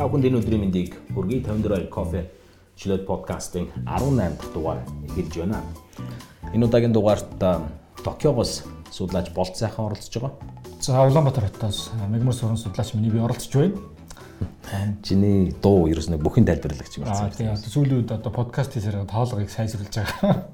Та бүхэнд энэ өдрийн мэндийг хүргэе 54 кофе члээд подкастын 18 дахь дугаар эхэлж байна. Энэ удаагийн дугаарт Токиогоос судлаач болт сайхан оролцож байгаа. За Улаанбаатар хотоос мегмар суран судлаач миний би оролцож байна. Чиний дуу ерөөс нэг бүхэн тайлбарлагч юм байна. Аа тийм сүүлийн үед одоо подкаст хийсээр тоолгыг сайжруулж байгаа.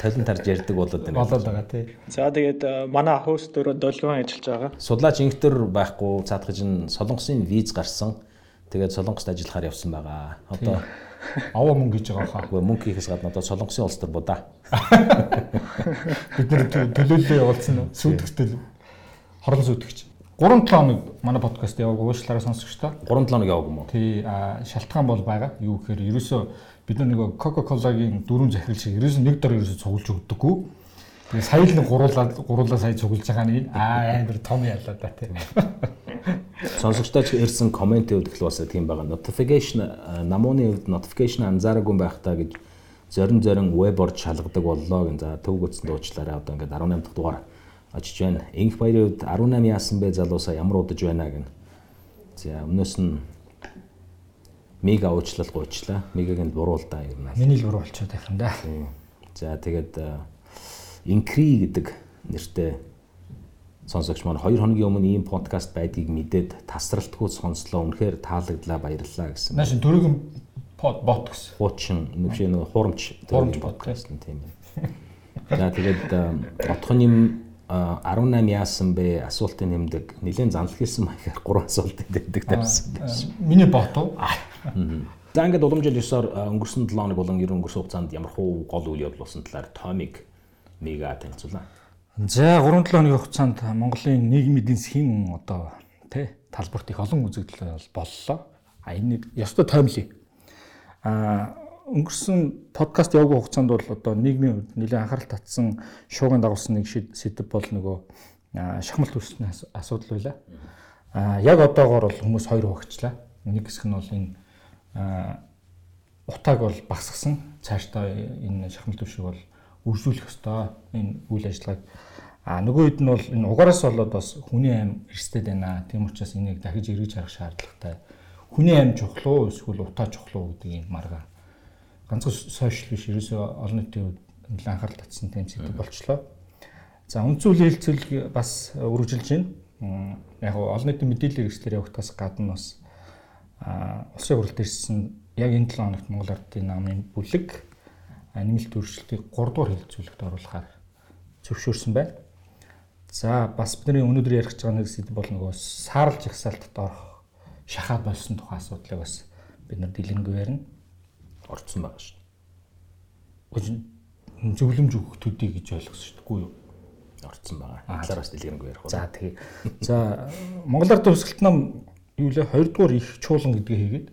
Талент тарж ярьдаг болоод байна. Болоод байгаа тий. За тэгээд манай хост дөрөв долгион ажиллаж байгаа. Судлаач инхтер байхгүй цаадгаж нь солонгосын виз гарсан. Тэгээд солонгост ажиллахаар явсан байгаа. Одоо аваа мөнгө гэж байгаа хаа. Үгүй мөнгө хийхээс гадна одоо солонгосын улс төр будаа. Бид нэр төлөөлөлөө явуулсан сүйтгэгчтэй хорлон сүйтгэгч. 3-7 хоног манай подкаст яваагүй уушлаараа сонсогчдоо. 3-7 хоног яваагүй юм уу? Тий, шалтгаан бол байгаа. Юу гэхээр ерөөсөө бид нэг Coca-Cola-гийн дөрөв захирал шиг ерөөсөө нэг дор ерөөсөө цуглаж өгдөггүй. Тэгээ сая л гуруулаа гуруулаа сая цуглаж байгаа нэг аа амар том ялаа да тий. Сонсогчдоо ирсэн комментүүд ихл бас тийм байгаа. Notification намууны хувьд notification анзаараагүй байх та гэж зорин зорин веб орж шалгадаг боллоо гэн. За төв гүцэн дуучлаарай одоо ингээд 18 дахь дугаар очиж байна. Инх баярын үед 18 яасан бэ залуусаа ямар удаж байна гэн. За өмнөөс нь мега уучлал гуйчлаа. Мегагийн буруулдаа юм аа. Миний л буруу болчиход байх юм да. За тэгээд инкри гэдэг нэртэй сонсогч маань 2 хоногийн өмнө ийм подкаст байдгийг мэдээд тасралтгүй сонслоо. Үнэхээр таалагдлаа баярлалаа гэсэн. Нааш дөрөв под бот гэсэн. Хуучин нэвшээ нэг хурамч хурамч подкаст нь тийм байна. За тэгээд отхон юм 18 яасан бэ? Асуултын нэмдэг. Нилээн занлах хэлсэн маягаар 3 асуулт өгдөг тавьсан. Миний бот уу? За ингээд уламжил 9-оор өнгөрсөн 7 хоног болон ер өнгөрсөн хугацаанд ямар хуу гол үйл явдал болсон талаар Томиг мега танилцуулаа. За 3-7 хоногийн хугацаанд Монголын нийгмийн эдийн засгийн одоо тий талбарт их олон үзэгдэл боллоо. А энэ нэг ёстой таймли. А өнгөрсөн подкаст яваагүй хугацаанд бол одоо нийгмийн нэлээд анхаарал татсан шууган дагуулсан нэг сэдв бол нөгөө шахмал төсний асуудал байлаа. А яг одоогоор бол хүмүүс хоёр хуваагчлаа. Нэг хэсэг нь бол энэ утааг бол багсгсан. Цаашдаа энэ шахмал төвшиг бол үржүүлэх ёстой. Энэ үйл ажиллагааг А нөгөө хэд нь бол энэ угаараас болоод бас хүний аим эрсдэд байна. Тийм учраас энийг дахиж эргэж харах шаардлагатай. Хүний аим чухал уу эсвэл утаа чухал уу гэдгийг маргаа ганцхан сошиал биш ерөөсөө олон нийтийн хувьд анхаарал татсан тийм зүйл болчлоо. За үндсүүл хэлцүүлэг бас үргэлжилж байна. Яг олон нийтийн мэдээлэл хэрэгслэр явагдахаас гадна бас улсын хурлд ирсэн яг энэ 7 хоногт Монгол Ардын намын бүлэг нэмэлт өөрчлөлтийг 3 дугаар хэлцүүлэгт оруулахаар зөвшөөрсөн байна. За бас бидний өнөөдөр ярих гэж байгаа нэг зүйл бол нөгөө саарлж ихсаалтад орох шахаад болсон тухай асуудлыг бас бид нар дэлгэнгүй ярина орцсон байгаа шүү дээ. Зөвлөмж өгөх төдий гэж ойлгосон шүү дээ. Үгүй? Орцсон байгаа. Талаараас дэлгэрэнгүй ярих. За тэгээ. За Монголоор төвсгэлт нам юу лээ 2 дугаар их чуулган гэдгийг хийгээд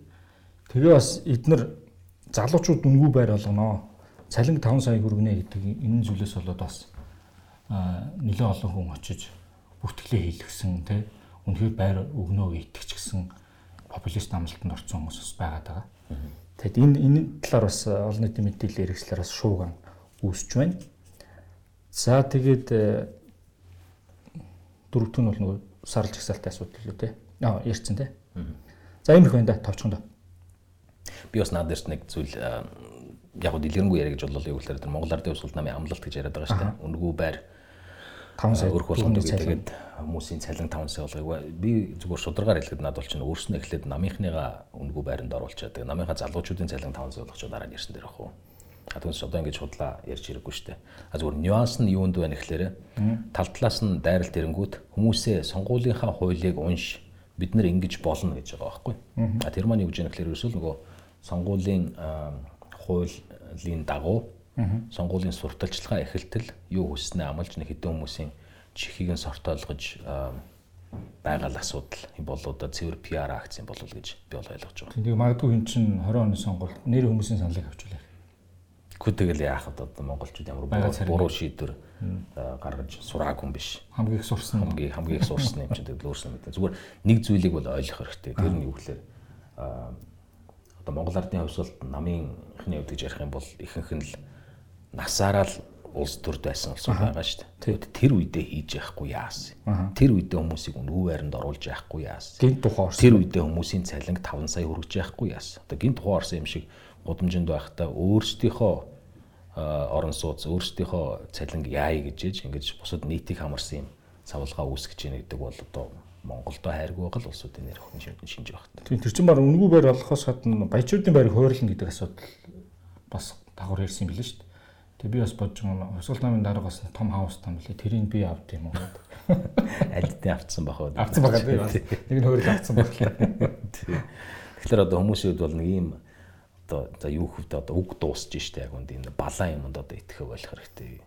тэгээ бас эднэр залуучууд үнгүй байр болгоноо. Цалин 5 сая хүргэнэ гэдэг энэ зүйлээс болоод бас нэлээ олон хүн очиж бүртгэлээ хийлгсэн тий үнэхээр байр өгнөө итгэж гисэн популист амлалтанд орсон хүмүүс бас байгаад байгаа. Тэгэд энэ энэ талаар бас олон нийтийн мэдээлэл хэрэгслэр бас шууган үүсэж байна. За тэгээд дөрөвт нь бол нөгөө сарлж ихсалтай асуудал лөө те. Аа ярьсан те. За ийм их байна да товчхондоо. Би бас надад нэг зүйл яг дэлгэрэнгүй яриа гэж боллоо юу гэхээр Монгол Ардын Улс намын амлалт гэж яриад байгаа шүү дээ. Үнгүү байр 5 сая өрх болгоно тэгээд хүмүүсийн цалин 5 сая болгоё. Би зүгээр шударгаар хэлэхэд надад бол чинь өөрснөө эхлээд намынхныгаа үнгүү байранд оруулчаад тэгээд намынхаа залуучуудын цалин 5 сая болгочоо дараа нь ирсэн дээр ах уу. А түүнээс одоо ингэж худлаа ярьж хэрэггүй шүү дээ. А зүгээр нюанс нь юунд байна гэхээр тал талаас нь дайралт ирэнгүүт хүмүүсээ сонгуулийнхаа хуулийг унш бид нар ингэж болно гэж байгаа байхгүй. А тэр маань юу гэж яах гэхээр ерөөсөө нөгөө сонгуулийн хуулийн дагуу сонгуулийн сурталчилгаа эхэлтэл юу хүснэ амлж нэг хэдэн хүмүүсийн чихийг нь сортоолгож байгаа л асуудал юм болоо да цэвэр PR акц юм болов гэж би бол ойлгож байгаа. Тэгээ магадгүй эн чинь 20 оны сонгуульд нэр хүмүүсийн саналыг авчулаа. Гэхдээ тэгэл яах вэ одоо монголчууд ямар буруу шийдвэр гаргаж сурааг хүн биш. Хамгийн их сурсан хамгийн хамгийн их сурсан юм чинь тэгэл өөрснөө мэдээ. Зүгээр нэг зүйлийг бол ойлгох хэрэгтэй. Тэр нь юу гэхээр одоо Монгол ардын хувьсвал намынхны хувьд гэж ярих юм бол ихэнх нь л насаараа л улс төрд байсан улс байгаа шүү дээ. Тэр үедээ хийж яахгүй яасан. Тэр үедээ хүмүүсийг өнгөө байранд оруулж яахгүй яасан. Гинт тухайн орсон. Тэр үедээ хүмүүсийн цалинг 5 сая хүргэж яахгүй яасан. Одоо гинт тухайн орсон юм шиг гудамжинд байхдаа өөрсдийнхөө орон сууц өөрсдийнхөө цалинг яая гэж ингэж бусад нийтийг хамарсан юм савлгаа үүсгэж яах гэдэг бол одоо Монголдо хайргүй байгаа л улсуудын нэр охин шинж багт. Тийм тэр чинь баг үнгүй байр болохоос гадна баячуудын байрыг хөөрлөн гэдэг асуудал бас дагавар ярьсан юм билээ шүү дээ. Тэгээ би бас бодож байгаа Хувьсгал намын дарга бас том хаус там билээ. Тэрийг би авд юм уу? Альдтай авцсан уу? Авцсан байгаа тийм. Нэг нь хөрөг авцсан баг. Тэгэхээр одоо хүмүүсийн хувьд бол нэг юм одоо за юу хөвдө одоо үг дуусж штэ яг үнд энэ балан юмд одоо итгэх болох хэрэгтэй.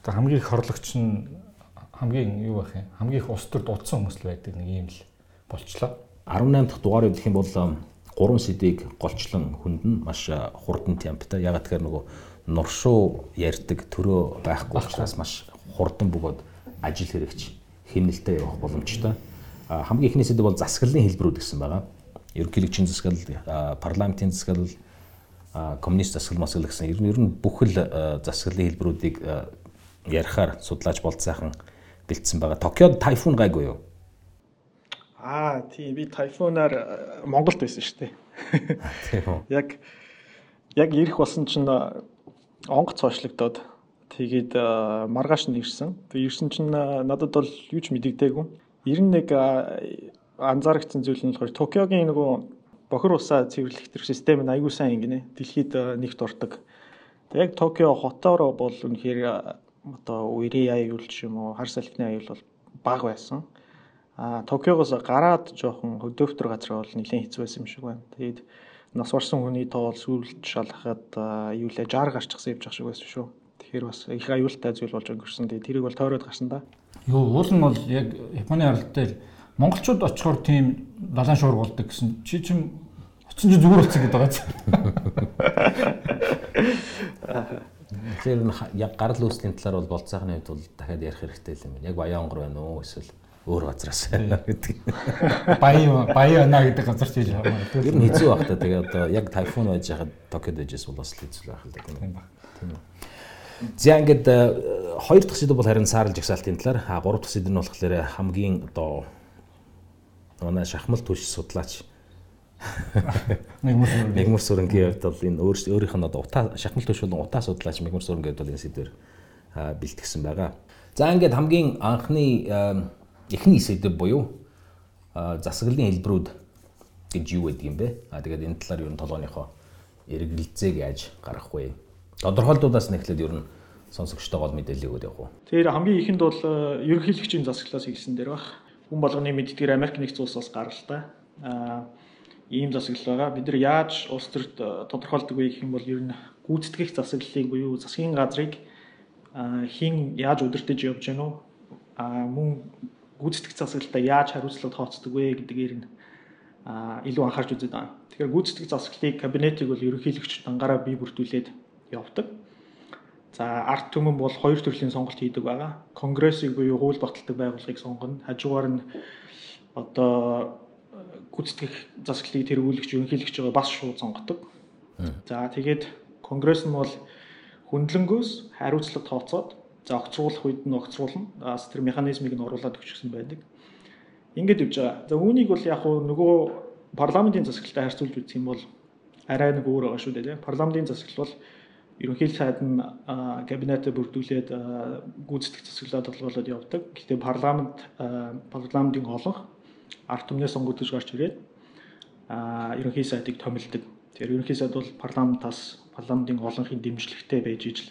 Одоо хамгийн их хорлогч нь хамгийн юу байх юм? Хамгийн их ус төр дутсан хүмүүс л байдаг нэг юм л болчлоо. 18 дахь дугаар үдх юм бол гурван сэдийг голчлон хүндэн маш хурдан темптэй. Ягаад тэгэхээр нөгөө нуршуу ярьдаг төрөө байхгүй учраас маш хурдан бөгөөд ажил хэрэгч хэмнэлтэд явах боломжтой. Хамгийн эхний сэдэв бол засаглалын хэлбэрүүд гэсэн байгаа ерөнхийлөгчийн засаглал, парламентын засаглал, коммунист засаглал масгал гэсэн ер нь ер нь бүхэл засаглалын хэлбэрүүдийг ярихаар судлаач болцсайхан бэлдсэн байгаа. Токиод тайфун гайгүй юу? Аа тийм би тайфунаар Монголд байсан шүү дээ. Тийм үү. Яг яг ирэх болсон чинь онгоц цоошлогдоод тэгээд маргааш нь ирсэн. Тэгээд ирсэн чинь надад бол юу ч мэдэгдээгүй. 91 анзаарчихсан зүйл нь болохоор Токиогийн нөгөө бохир усаа цэвэрлэх төр систем нь аягүй сайн ингэнэ. Дэлхийд нэгт ордог. Тэг яг Токио хотоороо бол үнэхээр одоо үерийн аюул ч юм уу хар салхины аюул бол бага байсан. А Токиогоос гараад жоохон хөдөөфтөр газар бол нэлээд хэцүү байсан юм шиг байна. Тэгээд нас барсан хүний тоол сүүлд шалгахад аюулаа 60 гарчихсан явж байгаа шиг байсан шүү. Тэгэхээр бас их аюултай зүйл болж өнгөрсөн. Тэгээд тэрийг бол тойроод гарсан да. Юу уул нь бол яг Японы аралтай монголчууд очихоор тийм далайн шуургуулдаг гэсэн чи чим очиж зүгээр болсон гэдэг байгаа чинь. Тэгэхээр яг гарал үүслийн талаар бол болцсооны хувьд бол дахиад ярих хэрэгтэй юм байна. Яг Баян онгор байна уу эсвэл өөр газраас гэдэг. Баян Баян байна гэдэг газар ч хийж байгаа. Тэр нь хэцүү байх та. Тэгээ одоо яг тайфун байж хахад Токиод байжээс бол бас хэцүү байх л да. Тийм ба. Тийм. За ингээд э, хоёр дахь сэдв бол харин саарл жагсаалтын талаар, а гурав дахь сэдв нь болохоор хамгийн одоо манай шахмал түлш судлаач Мегмөр сүрэнгийн хувьд бол энэ өөрийнх нь одоо утаа шахмал болон утаа судлаач Мегмөр сүрэнгийн хувьд бол энэ сэдвэр бэлтгэсэн байгаа. За ингээд хамгийн анхны эхний сэдв буюу засаглалын хэлбэрүүд гэж юу гэдэг юм бэ? А тэгээд энэ талаар ер нь толгойнхоо эргэлзээг яаж гаргах вэ? Тодорхойлдуудаас нэхлээд ер нь сонсогчтой гол мэдээлэл өгөөд явах уу? Тэгэхээр хамгийн ихэнд бол ерөнхийлөгчийн засаглалаас хийсэн дээр баг хүн болгоны мэддгээр Америк нэгдсэн улсаас гаралтай. Аа ийм засаглал байгаа. Бид нар яаж улс төрд тодорхойлдог вэ гэх юм бол ер нь гүйцэтгэх засаглалыг буюу засгийн газрыг хин яаж удирдах явж гэнэ үү? Аа мөн гүйцэтгэх засаглалтаа яаж хариуцлага тооцдог вэ гэдгээр нь илүү анхаарч үзээд байна. Тэгэхээр гүйцэтгэх засаглалыг кабинетыг бол ерөнхийлөгч дангаараа бий бүрдүүлээд явдаг. За арт түмэн бол хоёр төрлийн сонголт хийдэг байгаа. Конгрессыг буюу хууль баталдаг байгууллагыг сонгоно. Хажуугаар нь одоо гүйцэтгэх засаглалыг тэргүүлэгч ерөнхийлөгч байгаа бас шууд сонгодог. За тэгээд конгресс нь бол хөндлөнгөөс хариуцлага тооцоод за огцруулах үед нь огцруулна. Бас тэр механизмыг нь оруулаад өгчихсэн байдаг. Ингээд явж байгаа. За үүнийг бол яг нөгөө парламентын засаглалтай харьцуулж үзэх юм бол арай нэг өөр байгаа шүү дээ. Парламентын засаглал бол ерөнхийдөө сайд нь кабинетээ бүрдүүлээд гүйцэтгэх засаглалаа толгойлоод явдаг. Гэхдээ парламент парламентын олонх ард түмний сонгогдож гарч ирээд ерөнхий сайдыг томилдог. Тэгэхээр ерөнхий сайд бол парламентаас парламентын олонхын дэмжлэгтэй байж ижил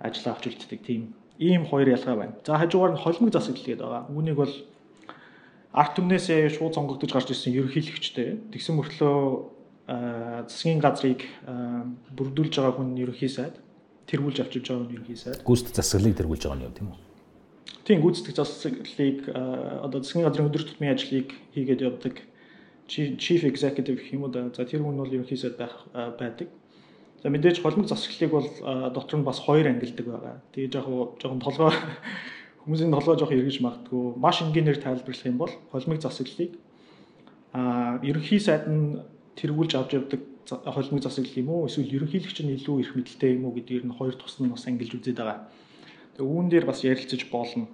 ажил авч үлддэг тийм ийм хоёр ялгаа байна. За хажуугаар нь холимог засаглал гэдэг байгаа. Үүнийг бол ард түмнээсээ шууд сонгогдож гарч ирсэн ерөнхийлөгчтэй. Тэгсэн мөртлөө засгийн газрыг бүрдүүлж байгаа хүн ерөнхий сайд тэргүүлж авчирж байгаа хүн ерөнхий сайд гүйцэтгэх засаглалыг тэргүүлж байгаа нь юу тийм үү? Тийм гүйцэтгэх засаглалыг одоо засгийн газрын өдөр тутмын ажлыг хийгээд явдаг chief executive юм уу. За тэр хүн бол ерөнхий сайд байх байдаг. За мэдээж холимог засаглалыг бол дотор нь бас хоёр ангилдаг байгаа. Тэгээ яг жоохон толгой хүмүүсийн толгой жоох эргэж магтгүй маш энгийнээр тайлбарлах юм бол холимог засаглалыг а ерөнхий сайд нь тэргүүлж авч явдаг холимог засаглал юм уу эсвэл ерөнхийлөгч нь илүү их мэдлэлтэй юм уу гэдгээр нь хоёр тус нь бас ангилж үзээд байгаа. Үүн дээр бас ярилцаж болно.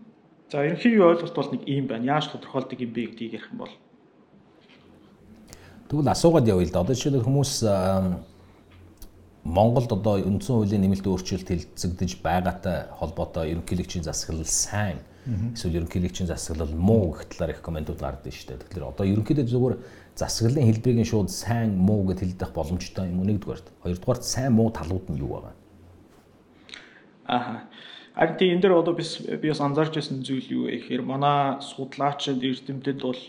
За ерөнхий ойлголт бол нэг ийм байна. Яаж тодорхойлдог юм бэ гэдгийг ярих юм бол. Тэгвэл асуугаад явъя л да. Одоо жишээлбэл хүмүүс Монголд одоо үндсэн хуулийн нэмэлт өөрчлөлт хэлцэгдэж байгаатай холбоотой ерөнхийлөгчийн засаглал сайн эсвэл ерөнхийлөгчийн засаглал муу гэх талаар их комментууд гардаг шүү дээ. Тэгэхээр одоо ерөнхийдөө зөвхөн засаглалын хэлбэрийн шууд сайн муу гэд хэлдэх боломжтой юм уу нэгдүгээрт. Хоёрдугаарт сайн муу талууд нь юу байгаа? Аа. Харин тийм энэ дээр одоо би би бас анзаарч байсан зүйл юу гэхээр манай судлаачид эрдэмтэд бол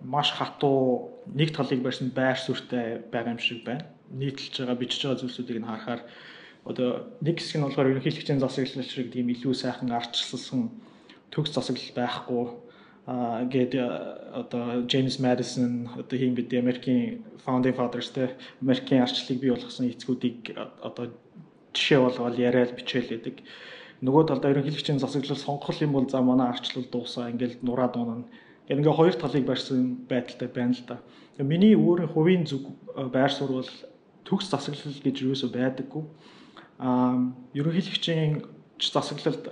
маш хатуу нэг талыг барьсан байр суурьтай байгаа юм шиг байна нийтэлж байгаа бичиж байгаа зүйлсүүдийг нь харахаар одоо нэг хэсэг нь болохоор ерөнхийлөгчийн засаглал шиг тийм илүү сайхан арчилсан төгс засаглал байхгүй а гээд одоо James Madison одоо хин бид Америкийн founding fathers те Америкийн арчлалыг бий болгосон эцгүүдийг одоо жишээ болгоод яриад бичээл байдаг. Нөгөө талдаа ерөнхийлөгчийн засаглал сонгох юм бол за манай арчлал дуусаа ингээл нураад унана. Ингээд ингээ хоёр талыг барьсан байдалтай байна л да. Миний өөрийн хувийн зүг байр суурь бол төгс засаглал гэж юусоо байдаггүй. Аа ерөнхийлөгчийн засаглалд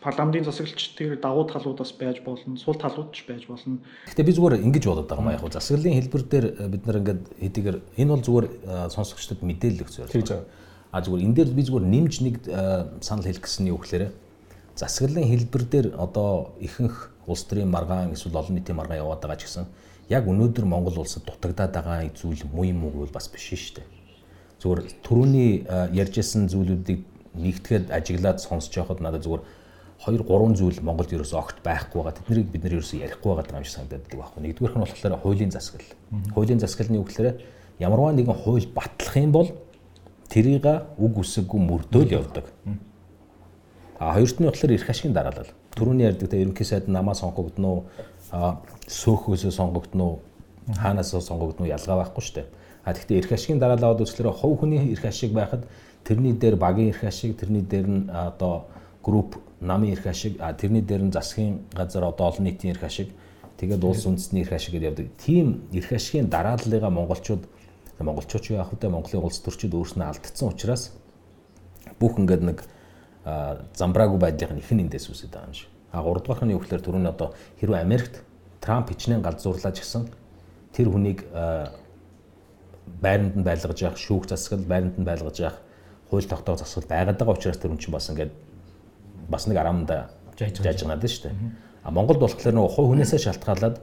парламентын засаглалч тэр давуу талуудаас байж болно, сул талууд ч байж болно. Гэтэ би зүгээр ингэж бодоод байгаа юм яг засаглалын хэлбэр дээр э, бид нар ингээд хэдийгээр энэ бол зүгээр э, сонсогчдод мэдээлэл өгч зорилго. А зүгээр энэ дээр би зүгээр нэмж нэг э, санал хэлэх гэсэн юм өгөхлээрэ засаглалын хэлбэр дээр одоо ихэнх улс төрийн маргаан эсвэл олон нийтийн маргаан яваад байгаа ч гэсэн яг өнөөдөр Монгол улсад дутагдаад байгаа зүйл муу юм уу бас биш шүү дээ. Зүгээр түрүүний ярьжсэн зүйлүүдийг нэгтгэхэд ажиглаад сонсож явахад надад зүгээр 2 3 зүйл Монголд ерөөсөө огт байхгүй байгаа. Тэднийг бид нэр ерөөсөө ярихгүй байгаа юм шиг санагдаад байхгүй. Нэгдүгээрх нь болохоор хуулийн засаглал. Хуулийн засаглалны үгээр ямарваа нэгэн хууль батлах юм бол тэрийг үг үсэггүй мөрдөөл явдаг. А хоёрт нь болохоор эрх ашигын дараалал. Түрүүний ярьдаг та ерөнхий сайд намаа сонгогдно уу? сөөхөөсөө сонгогдно уу хаанаас сонгогдно уу ялгаа байхгүй шүү дээ. А тэгвэл эрх ашигын дараалал үзлээрээ хувь хүний эрх ашиг байхад тэрний дээр багийн эрх ашиг, тэрний дээр нь одоо групп намын эрх ашиг, а тэрний дээр нь засгийн газар одоо олон нийтийн эрх ашиг, тэгээд улс үндэстний эрх ашиг гэдэг явдаг. Тийм эрх ашигын дарааллыгаа монголчууд монголчууд юу яах вэ? Монголын улс төрчид өөрснөө алдсан учраас бүх ингээд нэг замбраагүй байдлын их нь эндээс үсэж байгаа юм шиг. А 3 дугаарх нь юу гэхээр түрүүн одоо хэрвээ Америкт Трамп хичнээн галзуурлаж гисэн тэр хүнийг байранд нь байлгаж явах шүүх засгал байранд нь байлгаж явах хууль тогтоох засгал байгаад байгаа учраас тэр хүн чинь бас ингээд бас нэг арамда жажганаад нь шүү дээ. А Монголд болохоор нөгөө хувь хүнээсээ шалтгаалаад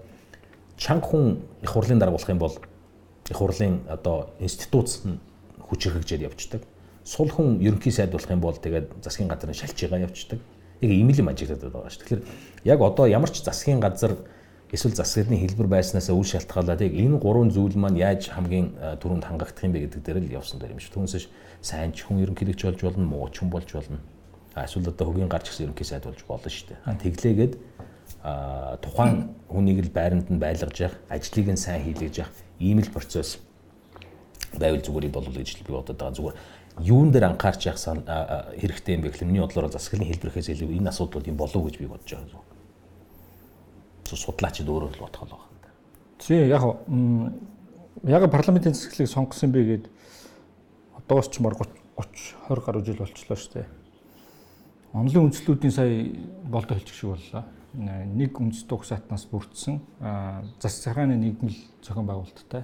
чанга хүн их хурлын дарга болох юм бол их хурлын одоо институц хүч хэрэгжээд явцдаг. Сул хүн ерөнхий сайд болох юм бол тэгээд засгийн газрын шалж байгаа явцдаг яг юм ажиглагдаад байгаа шүү. Тэгэхээр яг одоо ямар ч засгийн газар эсвэл засгийн хэлбэр байснаас үл шалтгаалаад яг энэ гурван зүйл маань яаж хамгийн түрүүнд хангагдах юм бэ гэдэг дээр л явсан дээр юм шүү. Түүнээс сайн ч хүн ерөнхийлөгч болж болно, муу ч хүн болж болно. Эсвэл одоо хөгийн гарч ирсэн ерөнхий сайд болж болно шүү дээ. Тэглээгээд тухайн хүнийг л байранд нь байлгаж явах, ажлыг нь сайн хийлгэж явах ийм л процесс байвал зүгээр болов гэж би бодод байгаа. Зүгээр юун дээр анхаарч явах хэрэгтэй юм бэ гэхэл миний бодлоор засаглалын хэлбэрхээс илүү энэ асуудал юм болов уу гэж би бодож байгаа. Судлаачид өөрөө л бодох л байна. Тий яг яг парламентын засаглалыг сонгосон бэ гээд одоос ч мар 30 20 гаруй жил болчихлоо шүү дээ. Онлын үндслүүдийн сая болдоо хэлчих шиг боллоо. Нэг үндэсний угсаатнаас бүрдсэн. Засгийн нийгмэл зохион байгуулалттай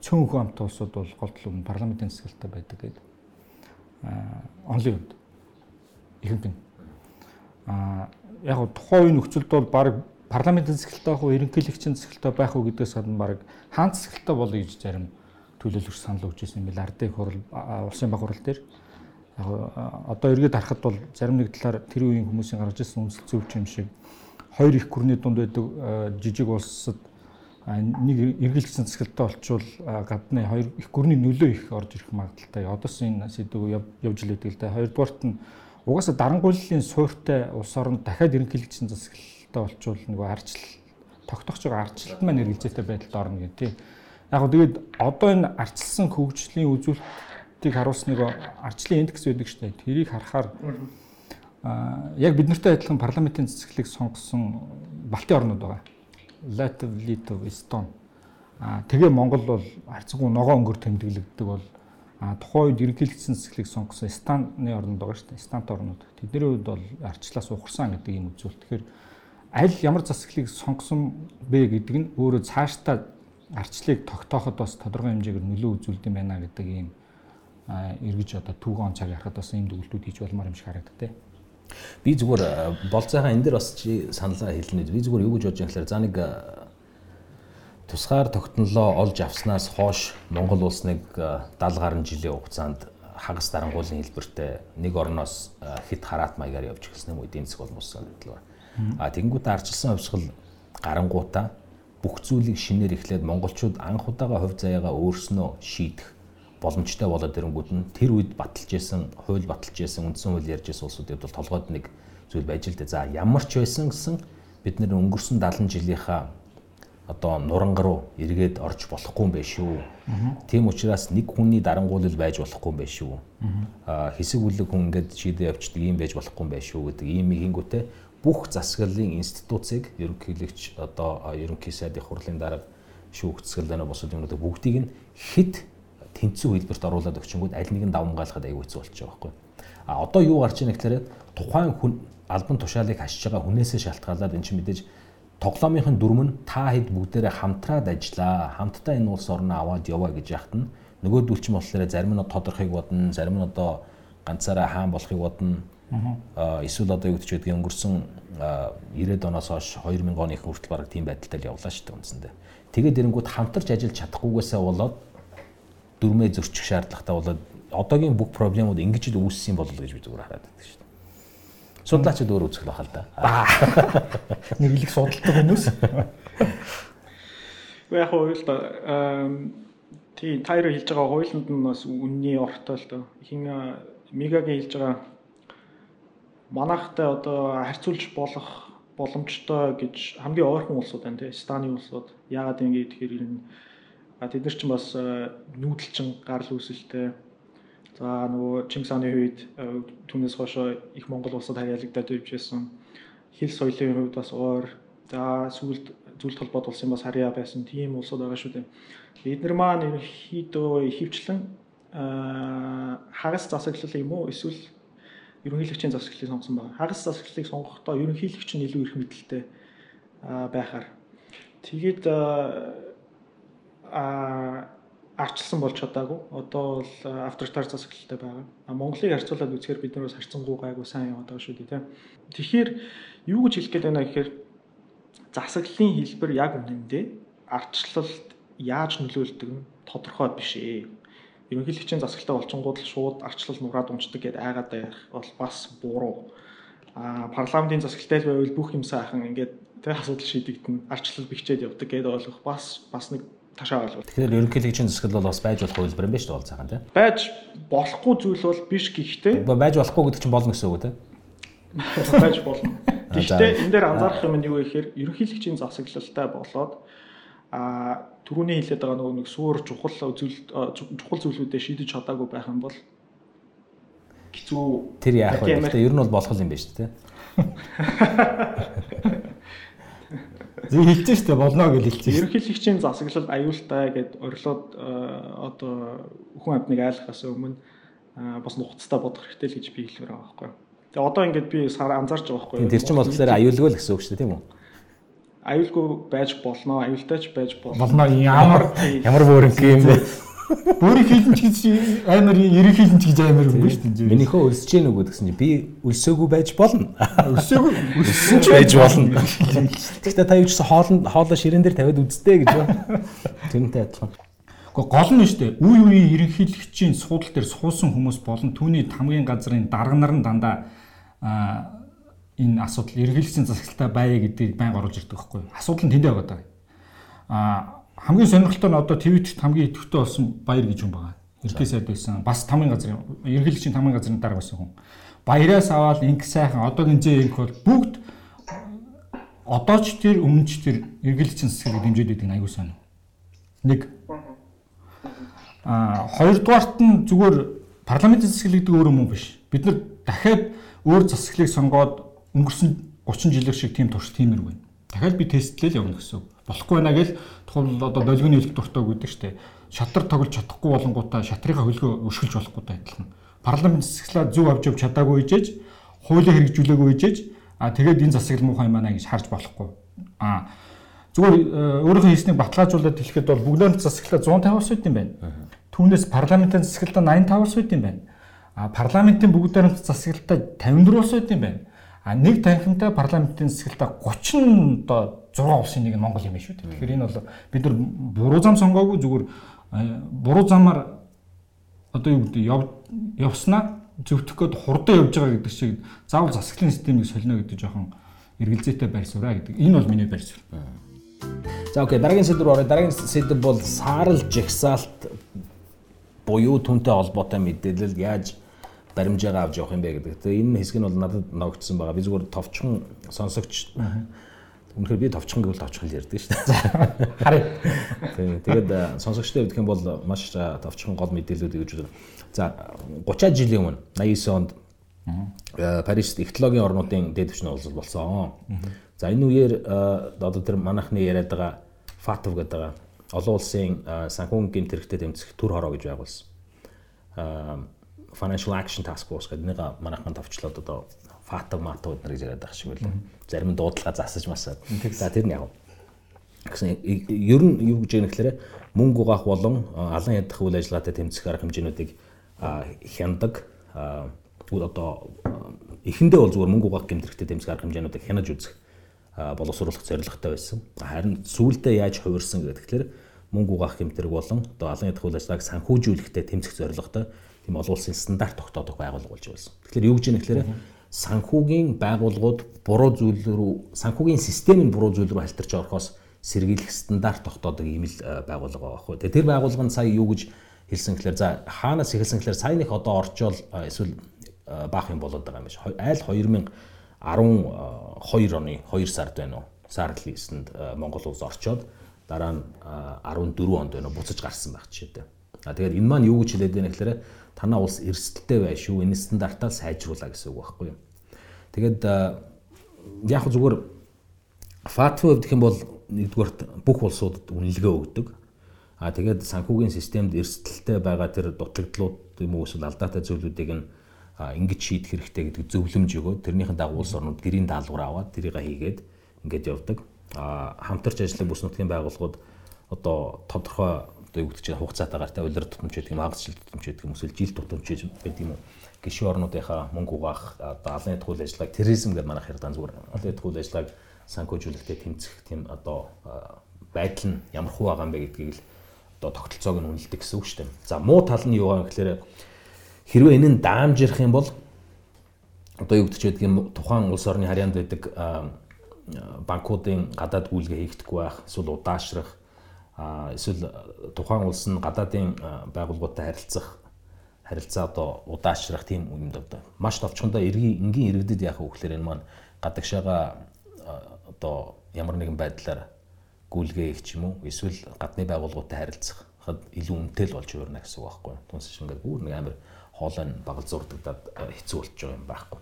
цөөн хүн амт улсууд бол голдол өмнө парламентын засаглалтай байдаг гэдэг онлын үед ихэнх нь. А яг тухайн үе нөхцөлд бол баг парламентын засаглалтай байх уу ерөнхийлөгчийн засаглалтай байх уу гэдгээс гадна баг хаан засаглалтай болъё гэж зарим төлөөлөгч санал өгч ирсэн юм бэл ардын хурал улсын баг хурал дээр. Яг одоо эргээд харахад бол зарим нэг талаар тэр үеийн хүмүүсийн гаргаж ирсэн үндэслэл зөвч юм шиг хоёр их гүрний дунд байдаг жижиг улсад нэг эргэлзсэн засаглалтай болчвол гадны хоёр их гүрний нөлөө их орж ирэх магадaltaй. Одоос энэ сэдв явж л байдаг л да. Хоёрдугаарт нь угаасаа дарангуйллын суурьтай улс орнд дахиад эргэлзсэн засаглалтай болчвол нөгөө арчил тогтоож байгаа арчлалт маань эргэлзээтэй байдалд орно гэх тийм. Яг гоо тэгээд одоо энэ арчилсан хөгжлийн үзүүлэлтийг харуулсан нэг арчлалын индекс байдаг шүү дээ. Тэрийг харахаар яг бид нартай адилхан парламентын цэцгэлийг сонгосон Балтийн орнууд байгаа Латв, Литв, Эстон. Аа тэгээ Монгол бол харьцангуй ногоо өнгөр тэмдэглэгддэг бол а тухайн үед ерөнхийлөгчсөн цэцлийг сонгосон станы орнд байгаа шүү дээ. Стант орнууд. Тэдний үед бол арчлаас ухарсан гэдэг юм үзүүлэлт. Тэгэхээр аль ямар засаглалыг сонгосон бэ гэдэг нь өөрөө цаашдаа арчлыг тогтооход бас тодорхой хэмжээгээр нөлөө үзүүлдэг юм байна гэдэг ийм эргэж одоо түүхэн цаг ярахад бас ийм дүгэлтүүд хийж болмоор юм шиг харагддаг. Би зүгээр болцоохон энэ дэр бас чи саналаа хэлнэ. Би зүгээр юу гэж бодож байгаа гэхээр за нэг тусгаар тогтнолоо олж авснаас хойш Монгол улс нэг 70 гаруй жилийн хугацаанд хагас дарангуулын хэлбэртэй нэг орноос хит хараат маягаар явж эхэлсэн юм эдийн засаг болмос санагдал байна. А тэгэнгүүтээ арчилсан хувьсгал гарангуудаа бүх зүйлийг шинээр эхлээд монголчууд анх удаага хувь заяагаа өөрснөө шийдэх боломжтой болоод ирэнгүүд нь тэр үед баталж исэн, хууль баталж исэн, үндсэн хууль ярьж исэн улсуудад бол толгойд нэг зүйл байж л дээ. За ямар ч байсан гэсэн бид нэр өнгөрсөн 70 жилийнхаа одоо нуранг руу эргээд орж болохгүй юм байна шүү. Тийм учраас нэг хүний дарангуйлал байж болохгүй юм байна шүү. Хэсэг бүлэг хүн ингээд шийдэ явчихдаг юм байж болохгүй юм байна шүү гэдэг ийм хийнгүүтээ бүх засаглалын институцийг ерөнхийлөгч одоо ерөнхий сайдын хурлын дарга шүүгцгэлэнэ босод юмнуудыг бүгдийг нь хэд тэнцүү хэлбэрт оруулаад өгчөнгүүд аль нэг нь давмгаалахад аягүй хэцүү болчих жоох байхгүй. А одоо юу гарч ийн гэхээр тухайн хүн албан тушаалыг хашиж байгаа хүнээсээ шалтгаалаад эн чинь мэдээж тоглоомынхын дүрм нь та хэд бүгдээрээ хамтраад ажиллаа. Хамтдаа энэ улс орноо аваад яваа гэж яхад нь нөгөөдөл чинь болохоор зарим нь тодорхойг бодно, зарим нь одоо ганцаараа хаан болохыг бодно. Аа эсвэл одоо юу гэж байдгийг өнгөрсөн 90-ад оноос хойш 2000 оны хүртэл баг тийм байдалтай явлаа шүү дээ үндсэндээ. Тэгээд эрэнгүүд хамтарч ажиллаж чадахгүйгээсээ болоод дүрмээ зөрчих шаардлагатай болоод одоогийн бүх проблемууд ингэж л үүссэн болол гэж би зүгээр хараад байдаг шүү дээ. Судлаачид өөр үзэх л да. Нэг их судалдаг хүмүүс. Гэхдээ яг хууль та тий тайро хэлж байгаа хуулинд нь бас үнний ортой л доо. Хин мегагийн хэлж байгаа манайхтай одоо харьцуулж болох боломжтой гэж хамгийн ойрхон улсууд байна тий станы улсууд яагаад ингэ тэгэхээр энэ тэд нар ч бас нүүдэлчин гарал үүсэлтэй. За нөгөө Чингис хааны үед э, түүнээс хойшоо их Монгол улсад харьяалагдаад өвчсэн хил соёлын хувьд бас уур. За сүүлд зүйлт холбоод улсын бас харьяа байсан тийм улсууд байгаа шүү дээ. Эднэр маань ерөнхийдөө ихэвчлэн э, хагас засаглал юм уу? Эсвэл ерөнхийлөгчийн засаглалыг сонгосон байна. Хагас засаглалыг сонгохдоо ерөнхийлөгч нь илүү их мэдлэлтэй байхаар. Тэгээд а арчилсан болж чадаагүй. Одоо бол авторитар засаглалтай байгаа. А Монголыг харьцуулаад үзэхээр бид бас харьцангуй гайгүй сайн яваад байгаа шүү дээ, тийм. Тэгэхээр юу гэж хэлэх гээд байна гэхээр засаглалын хэлбэр яг үнэндээ арчлалд яаж нөлөөлдөг нь тодорхой биш ээ. Ерөнхийлөгчийн засаглалтай болчингууд л шууд арчлал нураад унцдаг гэдээ айгаад байх бол бас буруу. А парламентын засаглалтай байвал бүх юм сайхан ингээд тэг асуудал шийдэгдэн арчлал бэхжээд явдаг гэдээ ойлгох бас бас нэг ташаа ойлгох. Тэгэхээр ерөнхийлөгчийн засаглал бол бас байж болох хувилбар юм байна шүү дээ болцаахан тийм. Байж болохгүй зүйл бол биш гэхдээ байж болохгүй гэдэг чинь болно гэсэн үг тийм. Байж болно. Гэхдээ энэ дээр анзаарах юм нь юу вэ гэхээр ерөнхийлөгчийн засаглалтай болоод а түрүүний хэлээд байгаа нөгөө нэг суур чухал зүйл чухал зүйлүүдэд шийдэж чадаагүй байх юм бол хэцүү тэр яах вэ? Ер нь бол болох юм байна шүү дээ. Зүй хэлж штэ болно гэж хэлж. Ерөнхийлөгчийн засаглал аюултай гэд орилоод э, одоо хүн амтныг айлахаас өмнө э, бас нухацтай бодох хэрэгтэй л гэж би хэлмээр байгаа байхгүй. Тэгээ одоо ингээд би сар анзаарч байгаа байхгүй. Тэр чинь болохоор аюулгүй л гэсэн үг шүү дээ тийм үү? Аюулгүй байж болно, аюултай ч байж болно. Болно ямар ямар бүрэнх юм бэ? Бүрийн хийлэнч гэж амар ерөнхий хийлэнч гэж амар юм шүү дээ. Минийхөө өсөж гэнэ үгүй гэсэн чинь би өсөөгүй байж болно. Өсөөгүй өссөн ч байж болно. Гэхдээ та юу ч хоолнд хоолоо ширээн дээр тавиад үзтээ гэж байна. Тэрнтэй адилхан. Гэхдээ гол нь шүү дээ. Үе үеийн ерөнхийлөгчийн суудал дээр суусан хүмүүс болон түүний хамгийн газрын дарга нар нь дандаа энэ асуудал ерөнхийлөгчийн засаглалтаа байя гэдгийг байнга оруулж ирдэг байхгүй юу? Асуудал нь тэндээ байгаа даа. Аа хамгийн сонирхолтой нь одоо твиттерт хамгийн идэвхтэй болсон баяр гэж хүн байгаа. Ерхий сайд байсан. Бас тамийн газрын ерөнхийлөгчийн тамийн газрын дарга байсан хүн. Баяраас аваад инх сайхан одоо гинзээ инх бол бүгд одоо ч тэр өмнө ч тэр ерөнхийлөгчийн засгийг дэмжиж идэг аягүй сайн. Нэг а хоёрдугаарт нь зүгээр парламентын засаг гэдэг өөр юм биш. Бид нар дахиад өөр засаглалыг сонгоод өнгөрсөн 30 жилээр шиг тийм турш тиймэргүй. дахиад би тестлээ л явна гэсэн. Болохгүй байна гэж тухайн одоо долгионы хэлэх дуртай гэдэг штеп. Шатар тоглож чадахгүй болонгуудаа шатрынхаа хөлгөө өшгөлж болохгүй адилхан. Парламент засаглаа зөв авч явж чадаагүй ижээж, хуулийг хэрэгжүүлээгүй ижээж, а тэгээд энэ засаглал муухай юм аа гэж харж болохгүй. А зүгээр э, өөрийнхөө хийснийг баталгаажуулаад хэлэхэд бол бүгдөө засаглаа 150 сууд юм байна. Түүнээс парламентын засаглалтаа 85 сууд юм байна. А парламентын бүгдээр засаглалтаа 54 сууд юм байна. А нэг танхимтай парламентын засаглалтаа 30 одоо 6 улсын нэг нь Монгол юм шүү дээ. Тэгэхээр энэ бол бид нар буруу зам сонгоогүй зүгээр э, буруу замаар одоо юу гэдэг явснаа зөвтөх гээд хурдан явж байгаа гэдэг шиг заавал засаглалын системийг солино гэдэг жоохон эргэлзээтэй байр сууриа гэдэг. Энэ бол миний байр суурь. За окей, дараагийн сэдв рүү оръё. Дараагийн сэдв бол саарл жигсаалт буюу түнтэй холбоотой мэдээлэл яаж баримжаагаа авч явах юм бэ гэдэг. Тэгээ энэ хэсэг нь бол надад ногдсон байгаа. Би зүгээр товчхон сонсогч Үнэхээр би товчхон гэвэл товчхон л ярьдаг шүү дээ. Харъя. Тэгээд сонсогчтой хэвдэх юм бол маш товчхон гол мэдээлэлүүд гэж байна. За 30 жилийн өмнө 89 онд Парист технологийн орнуудын дээд түвшний уулзалт болсон. За энэ үеэр одоо тэр манайхны яриад байгаа ФАТВ гэдэг олон улсын санхүүгийн гэмтэрхтэй тэмцэх төр хороо гэж байгуулсан. Financial Action Task Force гэдэг нэг манайхан товчлоод одоо ФАТВ матууд нар гэж яриад байгаа шиг байлаа. Зарим нь дуудлага засаж масаад. За тэр нь яг гэсэн ер нь юу гэж яах гэхээр мөнгө угаах болон алан ядах үйл ажиллагаатай тэмцэх арга хэмжээнүүдийг хяндаг одоо эхэндээ бол зүгээр мөнгө угаах гэмтэрхтэй тэмцэх арга хэмжээнүүдийг хянаж үзэх боловсруулах зорилготой байсан. Харин сүүлдээ яаж хувирсан гэхээр мөнгө угаах гэмтэрэг болон одоо алан ядах үйл ажиллагааг санхүүжүүлэхтэй тэмцэх зорилготой тийм олон улсын стандарт тогтоодох байгууллага болж байсан. Тэгэхээр юу гэж яах гэхээр санхүүгийн байгууллагууд буруу зүйл рүү санхүүгийн системийн буруу зүйл рүү халтарч орохоос сэргийлэх стандарт тогтоодог ийм л байгууллага байхгүй. Тэр байгууллага нь сая юу гэж хэлсэн гэхээр за хаанаас эхэлсэн гэхээр сая нэг одоо орчоол эсвэл баах юм болоод байгаа юм биш. Айл 2000 12 оны 2 сард байна уу? Сард листэнд Монгол улс орчоод дараа нь 14 онд байна уу буцаж гарсан байх жишээтэй. А тэгээд энэ маань юу гэж хэлээд байна гэхээр танаа улс эрсдэлтэй бай шүү. Энэ стандартаа сайжруулаа гэсэн үг байхгүй юу? Тэгээд яг зүгээр фатва гэх юм бол нэгдүгээр бүх улсуудад үнэлгээ өгдөг. А тэгээд санхүүгийн системд эрсдэлтэй байгаа тэр дутагдлууд юм уу эсвэл алдаатай зүйлүүдийг нь ингэж шийдэх хэрэгтэй гэдэг зөвлөмж өгөөд тэрнийхэн дагуу улс орнууд гэрийн даалгавар аваад тэрийг хийгээд ингэж явдаг. А хамтарч ажиллах бүс нутгийн байгууллагууд одоо тодорхой одоо юу гэдэг чинь хугацаатаагаар та улир тутамч гэдэг юм агц жил тутамч гэдэг юм эсвэл жил тутамч гэдэг юм гişүү орнуудынхаа мөнгө угаах одоо алын үйл ажиллагааг терроризм гэдэг манайх ярьдаг зүгээр алын үйл ажиллагааг санхүүжүүлэхтэй тэмцэх тийм одоо байдал нь ямар хуу байгаа юм бэ гэдгийг л одоо тогтолцоог нь үнэлдэг гэсэн үг шүү дээ. За муу тал нь юу вэ гэхээр Хэрвээ энэ нь даамжирх юм бол одоо юу байдаг юм тухайн улс орны харьяанд байдаг банкуудын гадаад гүйлгээ хийгдэхгүй байх эсвэл удаашрах эсвэл тухайн улс нь гадаадын байгууллагуудтай харилцах харилцаа одоо удаашрах тийм юмд одоо маш товчхондоо эргийн энгийн иргэдэд яах вэ гэхээр энэ маань гадагшаага одоо ямар нэгэн байдлаар гүйлгээ хийх юм уу эсвэл гадны байгууллагуудтай харилцах илүү үнэтэй л болж хуурна гэсэн үг байхгүй. Түнс шиг ингээд бүр нэг амар хоолой нь багал зурдагдаад э, хэцүү болчих юм байхгүй.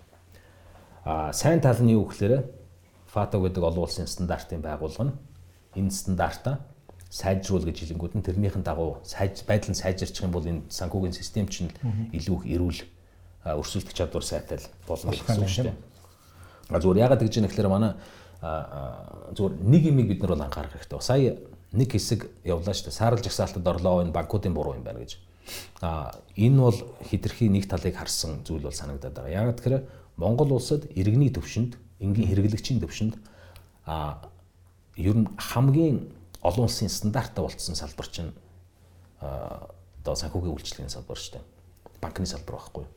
А сайн тал нь юу гэхээр ФАТО гэдэг олон улсын стандартын байгууллага нь энэ стандартаа сайжруул гэж хэлэнгүүд нь тэрнийхэн дагуу сайж байдал нь сайжирчих юм бол энэ санхүүгийн систем чинь илүү их эрүүл өрсөлдөх чадвар сайтай болно гэсэн үг шүү дээ. А зүгээр ягаад гэж юм гэхээр манай зүгээр нэг юмыг бид нар бол анхаарах хэрэгтэй. Сая нэг хэсэг явлаа шүү дээ. Саарл жагсаалтад орлоо энэ банкуудын буруу юм байна гэж. А энэ бол хитрхи нэг талыг харсан зүйл бол санагдаад байгаа. Яг тэгэхээр Монгол улсад иргэний төвшөнд, энгийн хэрэглэгчийн төвшөнд а ер нь хамгийн олон улсын стандартаа болцсон салбар чинь одоо санхүүгийн үйлчлэгийн салбар шүү дээ. Банкны салбар байхгүй юу?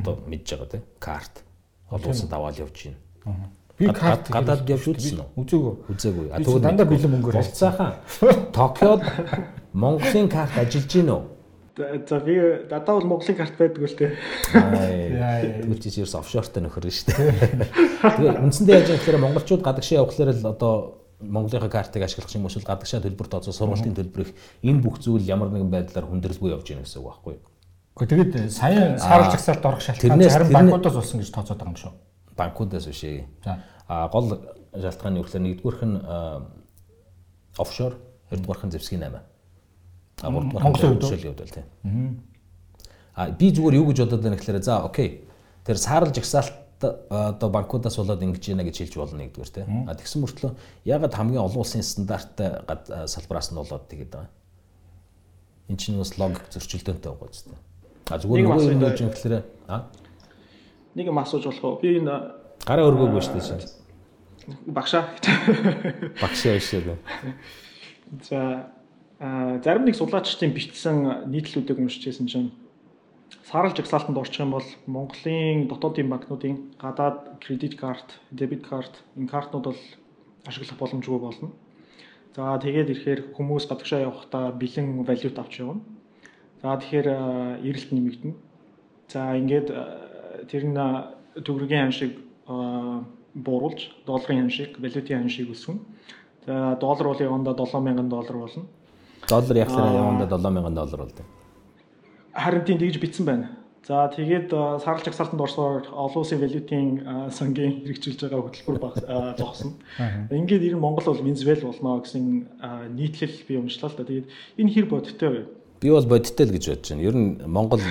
Одоо мэдж байгаа тийм карт олон улсад аваад явж байна. Би карт гадаад явж үзсэн үү? Үзээгүй. Үзээгүй. А тэгвэл дандаа бэлэн мөнгөөр болцаахан. Токиод Монголын карт ажиллаж гин үү? За би дадаа бол Монголын карт байдаг үл тээ. Тэгвэл чи ерөөс офшортой нөхөр шүү дээ. Тэгэхээр үндсэндээ яаж яхахаар монголчууд гадагшаа явхлаар л одоо Монголынхаа картыг ашиглах юм уушил гадагшаа төлбөр тооцоо сургалтын төлбөрийг энэ бүх зүйл ямар нэгэн байдлаар хүндрэлгүй явж байна гэсэн үг байхгүй юу? Гэхдээ тэгээд сая саарл жагсаалт орох шалтгаан зарим банкудаас болсон гэж тооцоод байгаа юм шүү. Банкудаас биш ээ. За. А гол шалтгааны үгээр нэгдүгüүрх нь офшор, хоёрдугаарх нь зэвсгийн 8. А гуравдугаарх нь Монголын хувьд бол тийм. А би зүгээр юу гэж бодоод байна гэхээр за окей. Тэр саарл жагсаалт одоо банкудаас болоод ингэж яана гэж хэлж болно нэгдүгээр тийм. А тэгсэн мөртлөө ягаад хамгийн олон улсын стандарттай салбараас нь болоод тэгээд байгаа. Энд чинь бас логик зөрчилдөөнтэй байгаа зү. А зүгээр нөгөө юм гэж юм гэхээр а нэг юм асууж болох уу? Би энэ гараа өргөөгүй шүү дээ. Багшаа. Багшаа шүү дээ. За зарим нэг судлаачдын бичсэн нийтлүүдийг уншижсэн чинь саарл жагсаалтанд орчих юм бол Монголын дотоодын банкнуудын гадаад кредит карт, дебит карт, энэ картнууд бол ашиглах боломжгүй болно. За тэгээд ирэхээр хүмүүс гадагшаа явахдаа бэлэн валют авч явна. За тэгэхээр эрэлт нэмэгдэнэ. За ингээд тэр нь төгрөгийн хан шиг бууруулж долларын хан шиг, валютын хан шиг өсвөн. За доллар бол явандаа 7000 доллар болно. Доллар яг сараа явандаа 7000 доллар болдог харин тийм тэгж битсэн байна. За тэгээд сарал жагсаалтанд орсоор олон улсын валютын сангийн хэрэгжүүлж байгаа хөтөлбөр зогсно. Ингээд ер нь Монгол бол Венесуэл болно гэсэн нийтлэл би уншлаа л да. Тэгээд энэ хэр бодиттой вэ? Би бол бодиттой л гэж бодож байна. Ер нь Монгол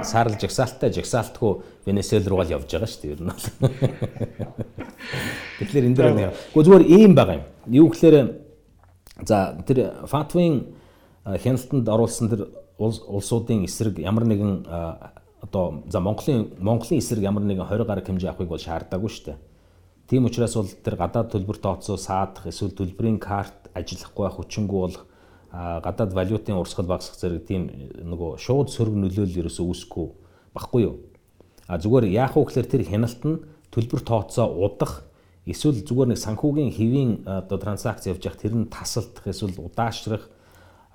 сарал жагсаалттай жагсаалтгүй Венесуэл руу л явж байгаа шүү дээ. Ер нь бол. Тэгэхээр энэ дээр гоо зүгээр ийм байгаа юм. Юу гэхээр за тэр Фатвын хяналтанд оруулсан тэр улсуудын эсрэг ямар нэгэн одоо за Монголын Монголын эсрэг ямар нэгэн 20 гаруй хэмжээ авахыг бол шаардаагүй шүү дээ. Тийм учраас бол тэр гадаад төлбөр тооцоо саадах эсвэл төлбөрийн карт ажиллахгүй хүчингү бол гадаад валютын урсгал багасгах зэрэг тийм нөгөө шууд сөрөг нөлөөлөл ерөөсөө үүсэхгүй баггүй юу. А зүгээр яах вэ гэхээр тэр хяналт нь төлбөр тооцоо удах эсвэл зүгээр нэг санхүүгийн хэвийн одоо транзакц явж явах тэр нь тасалдах эсвэл удаашрах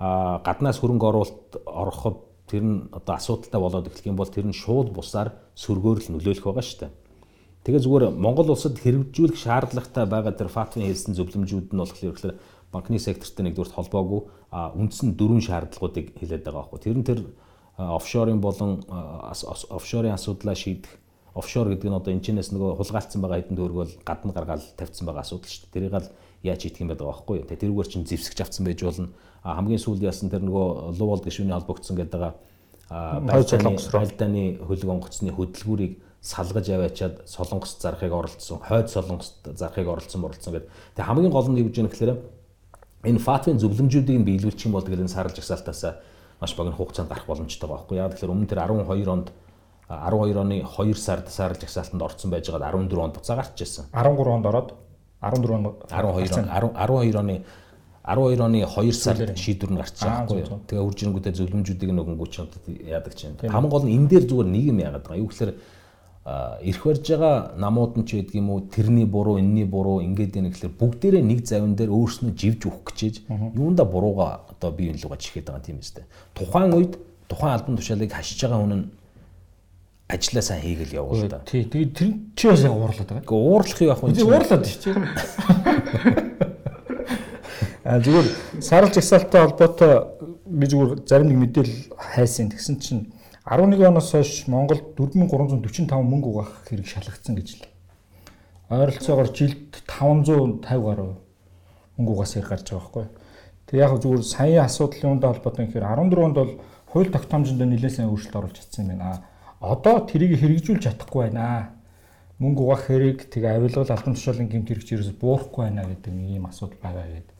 гаднаас хөрөнгө оруулалт ороход тэр нь одоо асуудалтай болоод эхлэх юм бол тэр нь шууд бусаар сөргөөр л нөлөөлөх байгаа шүү дээ. Тэгээ зүгээр Монгол улсад хэрэгжүүлэх шаардлагатай байгаа тэр фатвын хэлсэн зөвлөмжүүд нь болохоор ихлээр банкны сектортой нэгдүгээр холбоогүй үндсэн дөрвөн шаардлагуудыг хэлээд байгаа байхгүй. Тэр нь тэр офшорын болон офшорын асуудлаа шийдэх офшор гэдэг нь одоо энэ чинээс нөгөө хулгайлцсан байгаа хэдэн төгрөг бол гадна гаргаад тавьсан байгаа асуудал шүү дээ. Тэрийг л яаж хийх юм байдаг байхгүй юу. Тэгээ тэрүүгээр чинь зэвсгэж авсан байж болно хамгийн сүүлд яасан тэр нөгөө Луволд гишүүний холбогдсон гэдэг байлдааны хөлөг онгоцны хөдөлгүүрийг салгаж аваачаад солонгос зарахыг оролцсон, хойд солонгост зарахыг оролцсон оролцсон гэдэг. Тэгээ хамгийн гол нь юу гэж юм гэхээр энэ фатвын зөвлөмжүүдийг биелүүлчих юм бол тэгэл энэ сарлж агсаалтаас маш богино хугацаанд гарах боломжтой байхгүй. Яг тэгэхээр өмнө тэр 12 онд 12 оны 2 сард сарлж агсаалтанд орцсон байж байгаад 14 онд буцаа гарч ирсэн. 13 онд ороод 14 онд 12 он 12 оны 12 оны 2 сард шийдвэр нь гарч байгаа байхгүй юу. Тэгээ үржингүүдээ зөвлөмжүүдийг нөгөнгөө ч яадаг чинь. Хамгийн гол нь энэ дээр зүгээр нэг юм яагаад байгаа. Юу гэхээр ирэх барьж байгаа намууд нь ч байдаг юм уу тэрний буруу энэний буруу ингээд байна гэхэлэр бүгдээрээ нэг завин дээр өөрснөө живж өгөх гэж юунда бурууга одоо бие биелүүгээ чихээд байгаа тийм үстэй. Тухайн үед тухайн албан тушаалыг хашиж байгаа хүн нь ажиллаа сайн хийгээл явуул та. Тий. Тэгээд тэр чи бас яг уурлаад байгаа. Гэхдээ уурлах юу ах вэ? Уурлаад шүү. А зүгээр сарлж жагсаалттай холбоотой би зүгээр зарим нэг мэдээлэл хайсан. Тэгсэн чинь 11 оноос хойш Монголд 4345 мөнгө угаах хэрэг шалгагдсан гэж л. Ойролцоогоор жилд 550 гаруй мөнгө угаас хэрэг гарч байгаа байхгүй. Тэг яг зүгээр саяын асуудлын үндэ холбоотой гэхээр 14 онд бол хууль тогтоомжинд нэлээд сайн өөрчлөлт оруулж чадсан юм байна. Одоо тэрийг хэрэгжүүлж чадахгүй байна. Мөнгө угаах хэрэг тэгээ авилгал албан тушаалын гэмт хэрэгч ерөөс буурахгүй байна гэдэг нэг юм асуудал байгаа гэдэг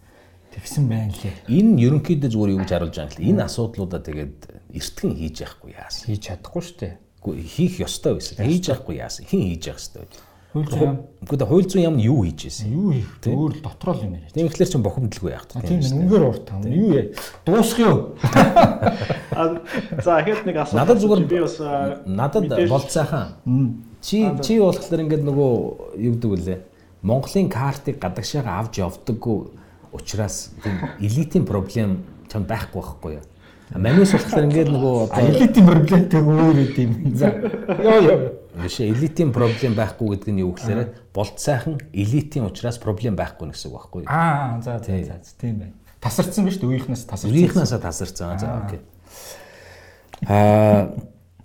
Тэгсэн байна лээ. Энэ ерөнхийдөө зүгээр юу гэж харуулж байгаа юм бэ? Энэ асуудлуудаа тэгээд эртгэн хийж яахгүй яасан. Хийж чадахгүй шүү дээ. Үгүй хийх ёстой байсан. Хийж яахгүй яасан. Хин хийж явах ёстой байж. Хууль зүйн яам. Үгүй хууль зүйн яам нь юу хийж байсан? Юу хийх? Өөр л дотроо л юм яриа. Тийм ихлээр чинь бохомдлгүй яах вэ? Тийм үнгээр урт таа. Юу яа? Дуусах юу? За хэд нэг асуулт. Надад зүгээр би бас надад болцаахан. Чи чи болохоор ингээд нөгөө юу гэдэг вүлээ? Монголын картыг гадагшаага авч явдаггүй учраас тийм элитийн проблем чам байхгүй байхгүй юу. Манус болохоор ингээд нөгөө элитийн проблемтэй өөр юм. За. Йоо ёо. Биш элитийн проблем байхгүй гэдэг нь юу гэхээр болт сайхан элитийн учраас проблем байхгүй гэсэн үг байхгүй. Аа за за за тийм байна. Тасарсан биз дээ үеийнхнээс тасарсан. Үеийнхнээс тасарсан. За окей. Аа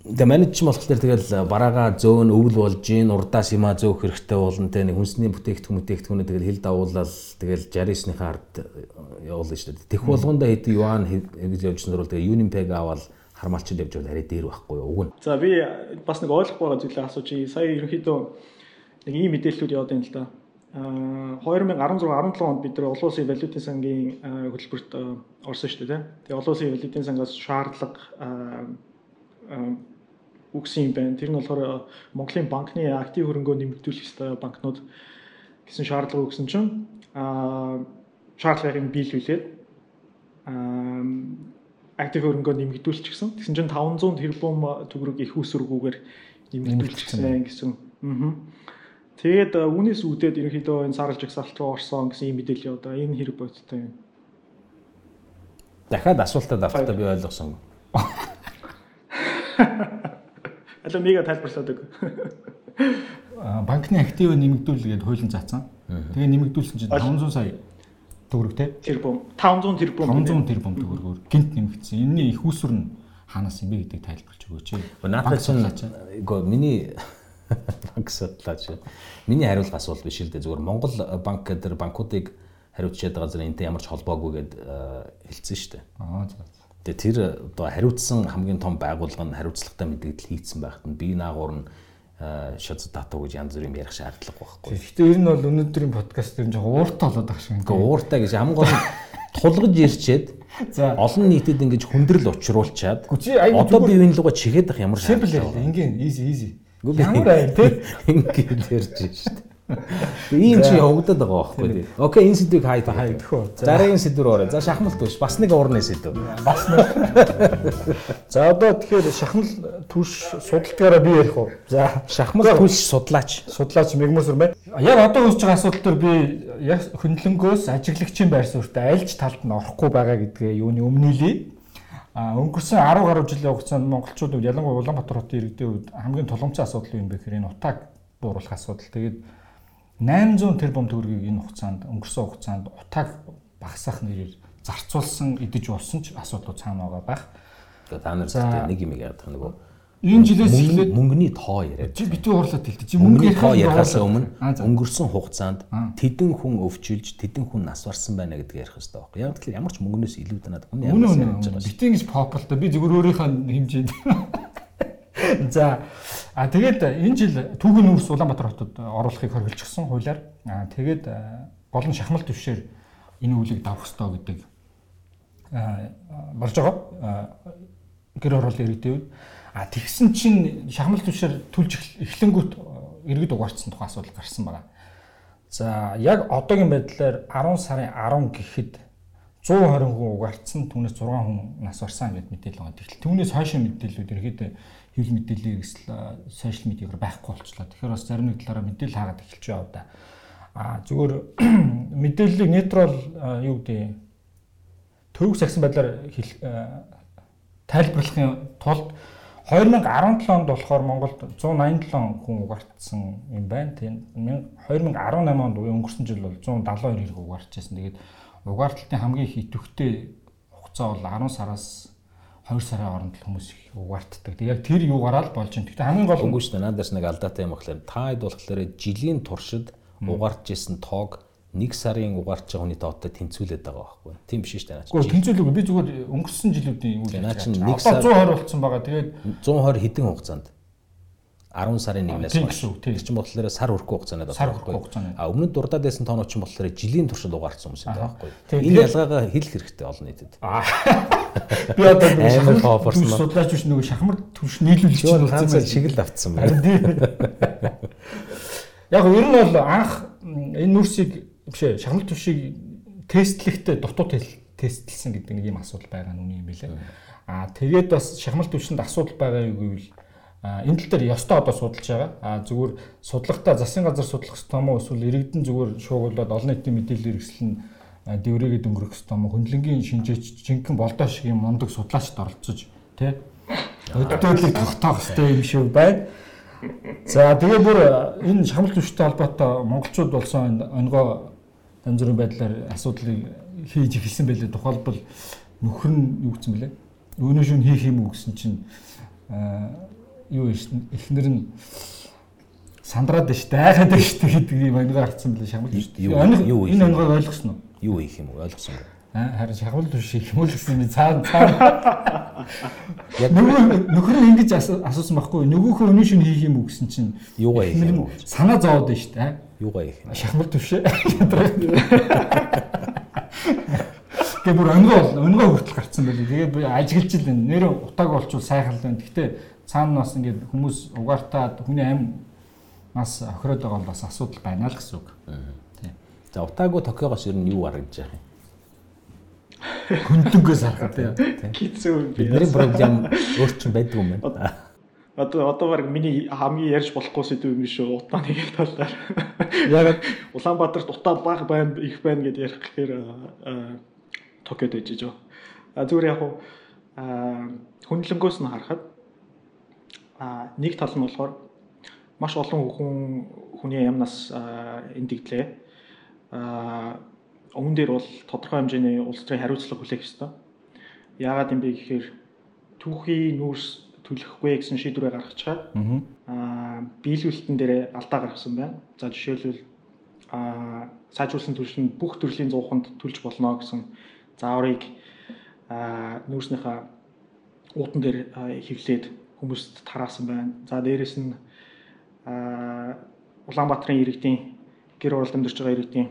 Тэгээ менеж болохоор тэгэл бараага зөөн өвөл болж гин урдаас юма зөөх хэрэгтэй болно те нэг хүнсний бүтээгдэхүүн бүтээгдэхүүнээ тэгэл хил давуулаад тэгэл 69-ийнхаа ард явуулна шүү дээ. Тех болгондоо хэд юан гэж явжсан дөрвөл тэгээ Unimpeg аваад хармалчд явж байгаа арай дээр байхгүй юу нь. За би бас нэг ойлгохгүй байгаа зүйлээ асууж сая ерөнхийдөө нэг ийм мэдээллүүд яваад байна л да. Аа 2016 17 онд бид нар олон улсын валютын сангийн хөтөлбөрт орсон шүү дээ. Тэгээ олон улсын валютын сангаас шаардлага үгсэн юм байна. Тэр нь болохоор Монголын банкны актив хөрөнгөө нэмэгдүүлэх ёстой банкнууд гэсэн шаардлага өгсөн чинь аа шаардлагыг биелүүлээд аа актив хөрөнгөө нэмэгдүүлчих гэсэн. Тэгсэн чинь 500 тэрбум төгрөг их усргүүгээр нэмэгдүүлчихсэн гэсэн. Аа. Тэгээд үүнээс үүдээд ерөнхийдөө энэ сарлж жагсаалт руу орсон гэсэн юм мэдээлэл яваа. Энэ хэрэг бодтой юм. Дахиад асуултад автаа би ойлгосон. Алуу мега тайлбарлаад өг. Банкны актив нэмэгдүүлгээд хуулийн заасан. Тэгээ нэмэгдүүлсэн чинь 500 сая төгрөг те. Тэрбум 500 тэрбум 500 тэрбум төгрөгөөр гинт нэмэгдсэн. Энэний их усүр нь хаанаас юм бэ гэдэг тайлбарлаж өгөөч. Надад чинь үгүй миний банк судлаач. Миний хариулах асуулт биш л дээ. Зүгээр Монгол банк гэдэг банкуудыг хариуцчиад газар энтэй ямар ч холбоогүй гэд хэлсэн шүү дээ. Аа за. Тэгээ тэр одоо хариуцсан хамгийн том байгууллага нь хариуцлагатай мэдээлэл хийцэн байхад нь би наагур нь шаз дата гэж янз бүрийн ярих шаардлага байхгүй. Гэхдээ ер нь бол өнөөдрийн подкаст ер нь жоо ууртай болоод байгаа шиг. Ингээ ууртай гэж хамгийн гол тулгаж ирчээд за олон нийтэд ингэж хүндрэл учруулчаад одоо би энэ луга чигээд ах ямар шаардлага. Ингийн easy easy. Ямар ай те ингэж ярьж шүү дээ. Ийм чи явагдаад байгаа байхгүй тий. Окей, энэ сэдвийг хайд хайдах уу. Дараагийн сэдвэр ороо. За шахмалт биш. Бас нэг уурны сэдв. Бас нэг. За одоо тэгэхээр шахмал түлш судалтгаараа би ярих уу. За шахмал түлш судлаач. Судлаач мэгмөсөр байна. Яг одоо үүсэж байгаа асуудал төр би яг хөндлөнгөөс ажиглагчийн байр суурьтай альж талд нь орохгүй байгаа гэдгээ юуны өмнөөлье. А өнгөрсөн 10 гаруй жилийн хугацаанд монголчууд ялангуяа Улаанбаатар хотын иргэдийн үед хамгийн тулгымцсан асуудал юу юм бэ гэхээр энэ утааг бууруулах асуудал. Тэгээд 800 тэрбум төгрөгийг энэ хугацаанд өнгөрсөн хугацаанд утааг багасах нэрээр зарцуулсан идэж болсон ч асуудлууд цаана байгаа байх. Тэгээ та нар зөвхөн нэг юм байгаа нөгөө энэ жилээс эхлээд мөнгөний тоо яриад. Чи битүү уурлаад хэлдэг. Чи мөнгөний тоо яриахаас өмнө өнгөрсөн хугацаанд тэдэн хүн өвчилж тэдэн хүн нас барсан байна гэдгийг ярих хэрэгтэй байхгүй. Яг тэгэхээр ямар ч мөнгнөөс илүү танаад хүний ямар ч юм. Битэн гэж попултай би зүгээр өөрийнхөө хэмжээнд За а тэгээд энэ жил түүхэн нүүрс Улаанбаатар хотод оруулахыг хориглочихсон хуулиар. А тэгээд нь шахмал төвшөр энэ үлийг давах ёстой гэдэг болж байгаа. Гэр оролын иргэдийн үед. А тэгсэн чинь шахмал төвшөр түлж эхлэнгүүт иргэд угаарцсан тухай асуудал гарсан байна. За яг одоогийн байдлаар 10 сарын 10 гэхэд 120 хүн угаарцсан түүнээс 6 хүн нас барсан гэдэг мэдээлэл байгаа. Тэгэхээр түүнээс хойшоо мэдээллүүд ерөөдөө хэвлэл мэдээллийг сошиал медиагаар байхгүй болчлаа. Тэгэхээр бас зарим нэг талаараа мэдээлэл хаагаад эхэлж байгаа да. А зүгээр мэдээллийг нейтрал юу гэдэг төвөг сагсан байдлаар тайлбарлахын тулд 2017 онд болохоор Монголд 187 хүн угаартсан юм байна. Тийм 2018 онд өнгөрсөн жил бол 172 хэрэг угаарчсэн. Тэгээд угаарталтын хамгийн их идэвхтэй хугацаа бол 10 сараас 2 сарын хооронд л хүмүүс их угаартдаг. Яг тэр юугаараа л болж байна. Гэхдээ хамгийн гол үгүй шүү дээ. Надаас нэг алдаатай юм болохоор таад болохоор жилийн туршид угаарч исэн тоог 1 сарын угаарч байгаа хүний тоотой тэнцвүүлээд байгаа байхгүй. Тийм биш шүү дээ. Гэхдээ тэнцвүүлээгүй. Би зүгээр өнгөрсөн жилүүдийн үйл ажиллагаа. Наа чинь 1 сар 120 болсон байгаа. Тэгээд 120 хэдэн хугацаанд 10 сарын 1-ээс хойш. Тэр чинь болохоор сар хүрхгүй хугацаанд байгаа байхгүй. А өмнөд дурдаад байсан тоонууд чинь болохоор жилийн туршид угаарсан хүмүүс байдаг байхгүй. Энэ ялгаагаа хэлэх хэрэгтэй олон нийтэд. Би одоо шахмар хоофорсон. Судлаач биш нөгөө шахмар төвш нийлүүлж чинь байх. Чиглэл автсан байна. Яг ер нь бол анх энэ нүрсийг биш ээ шахмар төвшийг тестлэхдээ дутуу тестлсэн гэдэг нэг юм асуудал байгаа нь үний юм билээ. А тэгээд бас шахмал төвшөнд асуудал байгаа юу гэвэл энэ тал дээр ёстой одоо судалж байгаа. А зүгээр судлагтаа засгийн газар судлах ёстой мó эсвэл иргэдэн зүгээр шуугуулад олон нийтийн мэдээлэл хэрэгсэл нь дэврээгээд өнгөрөх ёстой мó хөндлөнгийн шинжээч жинхэнэ болдоо шиг юм мундаг судлаачд оролцож тий өдөртлөгийг тогтоох ёстой юм шиг байна. За тэгээ бүр энэ шамал төвштэй холбоотой монголчууд болсон онгоо янз бүрийн байдлаар асуудлыг хийж эхэлсэн байлээ. Тухайлбал нөхөр нь юу гэсэн бэлээ? Өөнөө шүн хийх юм уу гэсэн чинь юу эхнэр нь сандраад байна шүү дээ. Айхаад байна шүү дээ гэдэг юм өнгөөр гарцсан билээ шүү дээ. Юу энэ өнгөөр ойлгосноо? Юу их юм ойлгосон? Аа харин шагнал биш их юм уу гэсэн юм цаа цаа. Яг нөгөө нөхөр нь ингэж асуусан байхгүй нөгөөхөө өнөө шин хийх юм уу гэсэн чинь юугаа хийх юм уу? Санаа зовоод байна шүү дээ. Юугаа хийх юм? Шагнал төвшөө. Тэгээ бүр өнгөө өнгөө хүртэл гарцсан байлээ. Тэгээ би ажиглаж л энэ нэр утааг болчвол сайхан л байна. Гэхдээ цаана бас ингээд хүмүүс угаартаад хүний амь нас охироод байгаа бол бас асуудал байна л гэсэн үг. Тийм. За утаагүй токиогоос ер нь юу харагдаж байгаа юм? Хөндлөнгөөс харахад тийм. Кицүү. Бидний проблем өөр чинь байдаг юм байна. Одоо одоо баг миний хамгийн ярьж болохгүй сэдв юм шүү. Утаа нэг талаар. Яг Улаанбаатарт утаа баг байна, их байна гэдээ ярих гэхээр Токиод байж жоо. А зүгээр яг хөндлөнгөөс нь харахад а нэг тал нь болохоор маш олон хүн хүний ямнаас эндэгдлээ. Аа өмнө дээр бол тодорхой хэмжээний улс төрийн хариуцлага хүлээх ёстой. Яагаад юм бэ гэхээр түүхий нүүрс төлөхгүй гэсэн шийдвэрээ гаргачаад аа биелүүлэлтэн дээр алдаа гаргасан байна. За жишээлбэл аа сайжруулсан төлөв нь бүх төрлийн 100-нд төлж болно гэсэн зааврыг аа нүүрснийхээ уудан дээр хевлээд хүмүүст тараасан байна. За дээрэс нь Улаанбаатарын иргэдийн гэр оролд амьдарч байгаа иргэдийн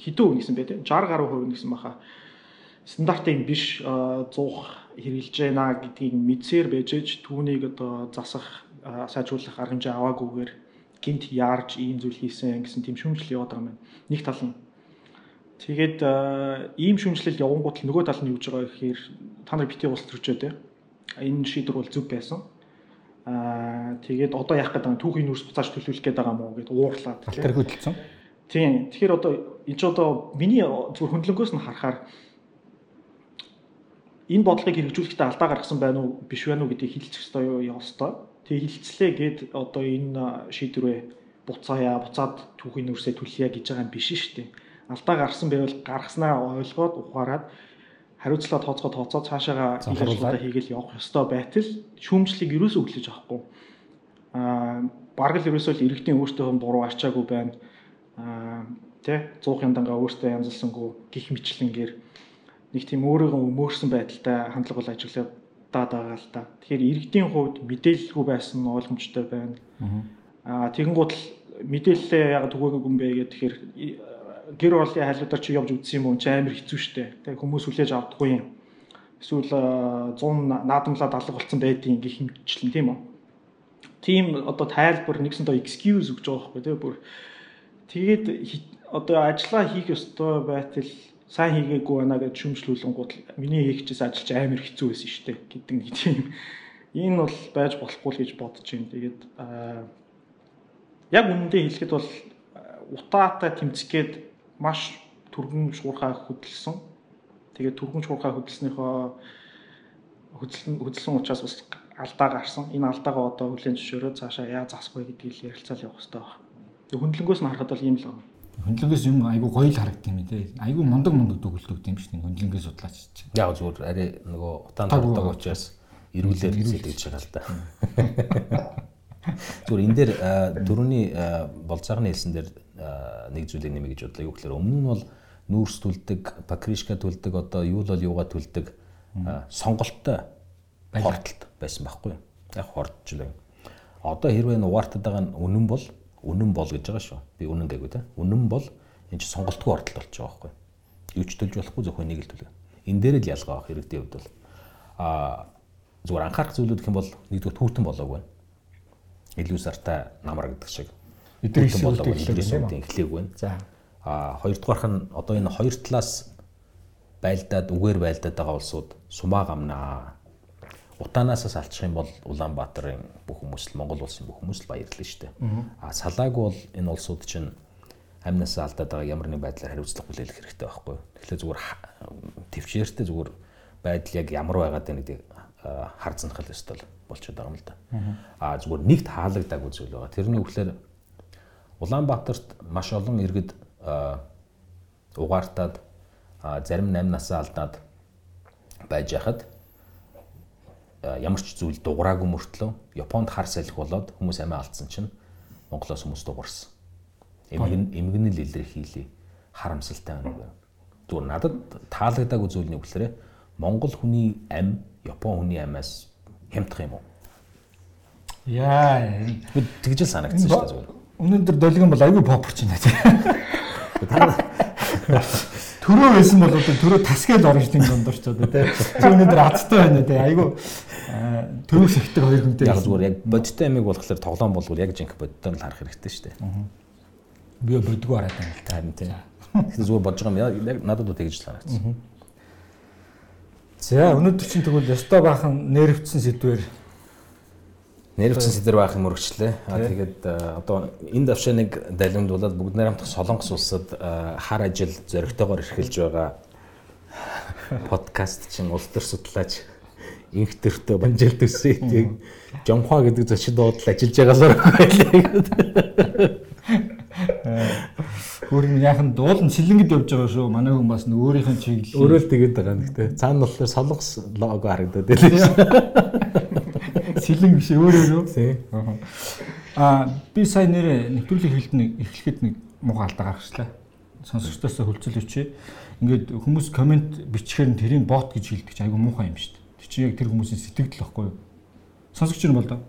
хэдэн үн гэсэн бэ те 60 гаруй хувь гэсэн баха стандартын биш зуух хэрэгжилж байна гэдгийг мэдсээр байж аж түүнийг одоо засах сайжруулах арга хэмжээ аваагүйгээр гинт яарж ийм зүйл хийсэн гэсэн тийм шүүмжлэл яваад байгаа юм байна. Нэг тал нь. Тэгээд ийм шүүмжлэл явангууд л нөгөө тал нь юуж байгаа гэхээр та нар бити улс төрчөө те. Энэ шийдвэр бол зөв байсан Аа тэгээд одоо яах гэдэг нь түүхийн нүрс буцааж төлөвлөх гээд байгаа мó гэд уурлаад тэр хөдөлсөн. Тийм. Тэгэхээр одоо энэ ч одоо миний зүгээр хөндлөнгөөс нь харахаар энэ бодлогыг хэрэгжүүлэхдээ алдаа гаргасан байна уу биш байна уу гэдгийг хэлчих ёстой юу ёстой. Тэгээ хилцлээ гэд одоо энэ шийдвэрээ буцаая буцаад түүхийн нүрсээ төлөе гэж байгаа юм биш шүү дээ. Алдаа гарсан байвал гаргаснаа ойлгоод ухаарад хариуцлага тооцоо тооцоо цаашаага хийх ажлуудаа хийгээл явах ёстой байтал шүүмжлэлийг юусоо өглөж авахгүй. Аа бараг л ерөөсөө л иргэдийн өөртөө буруу арчаагүй байна. Аа тэ 100 яндангаа өөртөө янзлсангүй гих мэтлэнгээр нэг тийм өөрийгөө өмөрсөн байдалтай хандлага бол ажиглаад байгаа л да. Тэгэхээр иргэдийн хувьд мэдээлэлгүй байсан нь ойлгомжтой байна. Аа тэгэнгუთ л мэдээлэлээ яг түгээгүй юм бэ гэх тэгэхээр гэр оролын хайлуудаар чи явж үзсэн юм уу? Чи амар хэцүү шттэ. Тэг хүмүүс хүлээж авдаггүй юм. Эсвэл 100 наадамлаад алга болсон байдгийн гэх хэмжлэн тийм үү? Тийм одоо тайлбар нэгсэндээ excuse өгч байгаа байхгүй тийм бүр тэгээд одоо ажиллаа хийх ёстой байтал сайн хийгээгүй байна гэж шүмжлүүлэнгууд миний хийх гэсэн ажил чи амар хэцүү байсан дээ гэдэг нэг тийм энэ бол байж болохгүй л гэж бодож байна. Тэгээд яг үнэндээ хэлэхэд бол утаатай тэмцгээд маш түргэн шуурхаа хөдөлсөн. Тэгээд түргэн шуурхаа хөдөлснөөхөө хөдөлсөн хөдөлсөн учраас бас алдаа гарсан. Энэ алдаагаа одоо хүлээн зөвшөөрөө цаашаа яа засах вэ гэдгийг ярилцаал явах хэрэгтэй байна. Тэг хөндлөнгөөс нь харахад бол ийм л байна. Хөндлөнгөөс юм айгу гоё л харагдсан юм тий. Айгу мундаг мундаг дүгэлдэгд юм шүү дээ. Хөндлөнгөө судлаач чинь. Яг зүгээр арай нөгөө утаанд ордог учраас эрүүлэр хэлээд байгаа л да. Зүгээр энэ дээр дөрөвний болцаагны хэлсэн дээр нэг зүйлийг нэмэ гэж бодлоо. Юу гэхээр өмнө нь бол нүүрс түлдэг, пакришка түлдэг, одоо юу л бол юугаа түлдэг сонголттой хортолт байсан байхгүй юу? Яг хортжлаа. Одоо хэрвээ нугаартад байгаа нь үнэн бол үнэн бол гэж байгаа шүү. Би үнэн дээгүү те. Үнэн бол энэ чи сонголтгүй хортолт болж байгаа байхгүй юу? Юу ч төлж болохгүй зөвхөн нэг л төлөө. Энэ дээр л ялгаа авах хэрэгтэй хувьд бол а зүгээр анхаарах зүйлүүд гэх юм бол нэгдүгээр түүтэн болоогүй байна. Илүү сартай намрагддаг шиг эдгээр болоогүй эхлэегүй эхлэегүй. За. А хоёрдугаарх нь одоо энэ хоёр талаас байлдаад үгээр байлдаад байгаа улсууд сумаа гамнаа. Утаанаас салчих юм бол Улаанбаатарын бүх хүмүүс л Монгол улсын бүх хүмүүс л баярлна шүү дээ. А салаагүй бол энэ улсууд чинь амнаас алдаад байгаа ямар нэг байдлаар хариуцлага хүлээх хэрэгтэй байхгүй. Тэгэхээр зүгээр төвчээртэй зүгээр байдал яг ямар байгаад байна гэдгийг харцнах л ёстой болчиход байгаа юм л да. А зүгээр нэгт хаалагдаагүй зүйл байгаа. Тэрний үгээр Улаанбаатарт маш олон иргэд угаартаад зарим 8 насаа алдаад байж хахад ямар ч зүйл дуграагүй мөртлөө Японд хар салхи болоод хүмүүс амиа алдсан чинь Монголоос хүмүүс дуурсан. Эмгэн эмгэнэл илэрхийлээ харамсалтай байна. Зүгээр надад таалагдаагүй зүйл нь үгээр Монгол хүний ам Япон хүний амаас хямдах юм уу? Яа. Тэгж л санагдсан шүү дээ зүгээр. Өнөөдөр долгион бол аюу попорч байна тийм. Төрөө байсан бол одоо төрөө тасгээл орно тийм дундорч одоо тийм. Чи өнөөдөр азтай байна тийм. Аюу төрөө сэгтэг хоёр хүнтэй. Яг зүгээр яг бодиттой амиг болохоор тоглоом болвол яг жинх бодиттой л харах хэрэгтэй шүү дээ. Би бодгоо хараад байна л тань тийм. Тэгэхээр зүгээр бодож байгаа юм яг надад бол тэгж санагдсан. За өнөөдөр чинь тэгвэл ёстой баахан нэрвцсэн сэдвэр Нэрвцэн сэдэр байх юм өргөчлээ. А тэгээд одоо энэ давшааныг далимдуулаад бүгд найрамдах Солонгос улсад хар ажил зөрөгтэйгээр эрхэлж байгаа подкаст чинь улс төр судлаач инх төртөө банжил төсөөийг Жонхва гэдэг зочид дуудлал ажиллаж байгаалаар байлаа. Хөрн яахан дуулан сэлэнгэд явж байгаа шүү. Манай хүн бас өөрийнх нь чиглэл. Өөрөө л тэгээд байгаа гэхдээ цаана болохоор солонгос лого харагдаад байлаа. Сэлэн биш өөрөөрөө. Аа би сая нэрэ нэвтрүүлэг хэлдэг эхлэхэд нэг муухай алдаа гаргачлаа. Сонсогчдоос хөлцөл өчөө. Ингээд хүмүүс комент бичгээр нь тэрийг бот гэж хэлдэг чинь айгүй муухай юм шүү дээ. Тэр чинь яг тэр хүмүүсийн сэтгэл байхгүй юу? Сонсогч юм бол доо.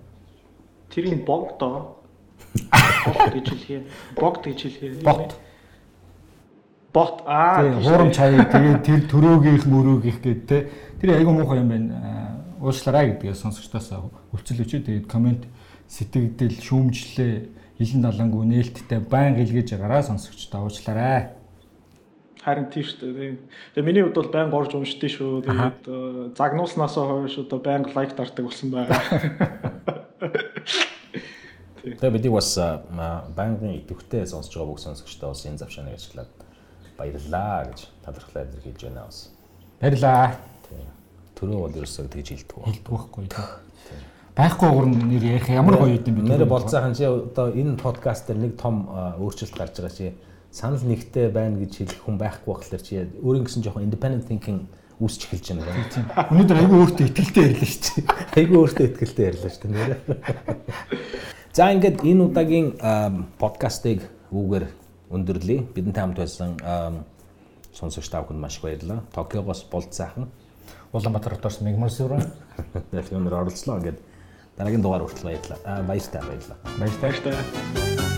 Тэрийг бог доо. Бот гэж хэлхээ. Богт гэж хэлхээ. Бот бот аа хуурамч хаяа тэгээд тэр төрөөгийнх мөрөөгийнх гэдэг те тэр айгүй муухай юм байна уучлаарай гэдгээ сонсогчдоос өвчл өчөө тэгээд комент сэтгэгдэл шүүмжлээ хилэн далангуу нээлттэй байн гэлгэж байгаараа сонсогчдоо уучлаарай. Харин тийм шүү дээ. Тэгээ миний хувьд бол байн горж уншдээ шүү. Тэгээд э, загнууснаас хойш одоо байн лайк дардаг болсон байгаа. Тэгээ бид бас байнгын идэвхтэй сонсож байгаа бүх сонсогчдоо бас энэ завшааныг ажиллаад баярлаа гэж талархлаа илэрхийлж байна бас. Баярлаа төрөө бол ерөөсөө тэгж хэлдэг ба. Хэлдэг байхгүй. Байхгүй гурн нэр ярих ямар гоё юм бэ? Нэр болцоохан чи одоо энэ подкаст дээр нэг том өөрчлөлт гарч байгаа чи санал нэгтэй байна гэж хэлэх хүн байхгүй болохоор чи өөрийн гэсэн жоохон independent thinking үүсч эхэлж байна. Өнөөдөр айгүй өөртөө ихтэй ярьлаа шүү дээ. Айгүй өөртөө ихтэй ярьлаа шүү дээ нэрээ. За ингээд энэ удаагийн подкастыг үүгээр өндөрлөе. Бидэнтэй хамт байсан сонсогч тав хүнд маш их баярлалаа. Токиогоос болд сайхан Улаанбаатар хотоос Мегмар сүрэн. Тэгэхээр өнөр оролцлоо. Ингээд дараагийн дугаар хүртэл баярлалаа. Баяртай баярлалаа. Баяртай.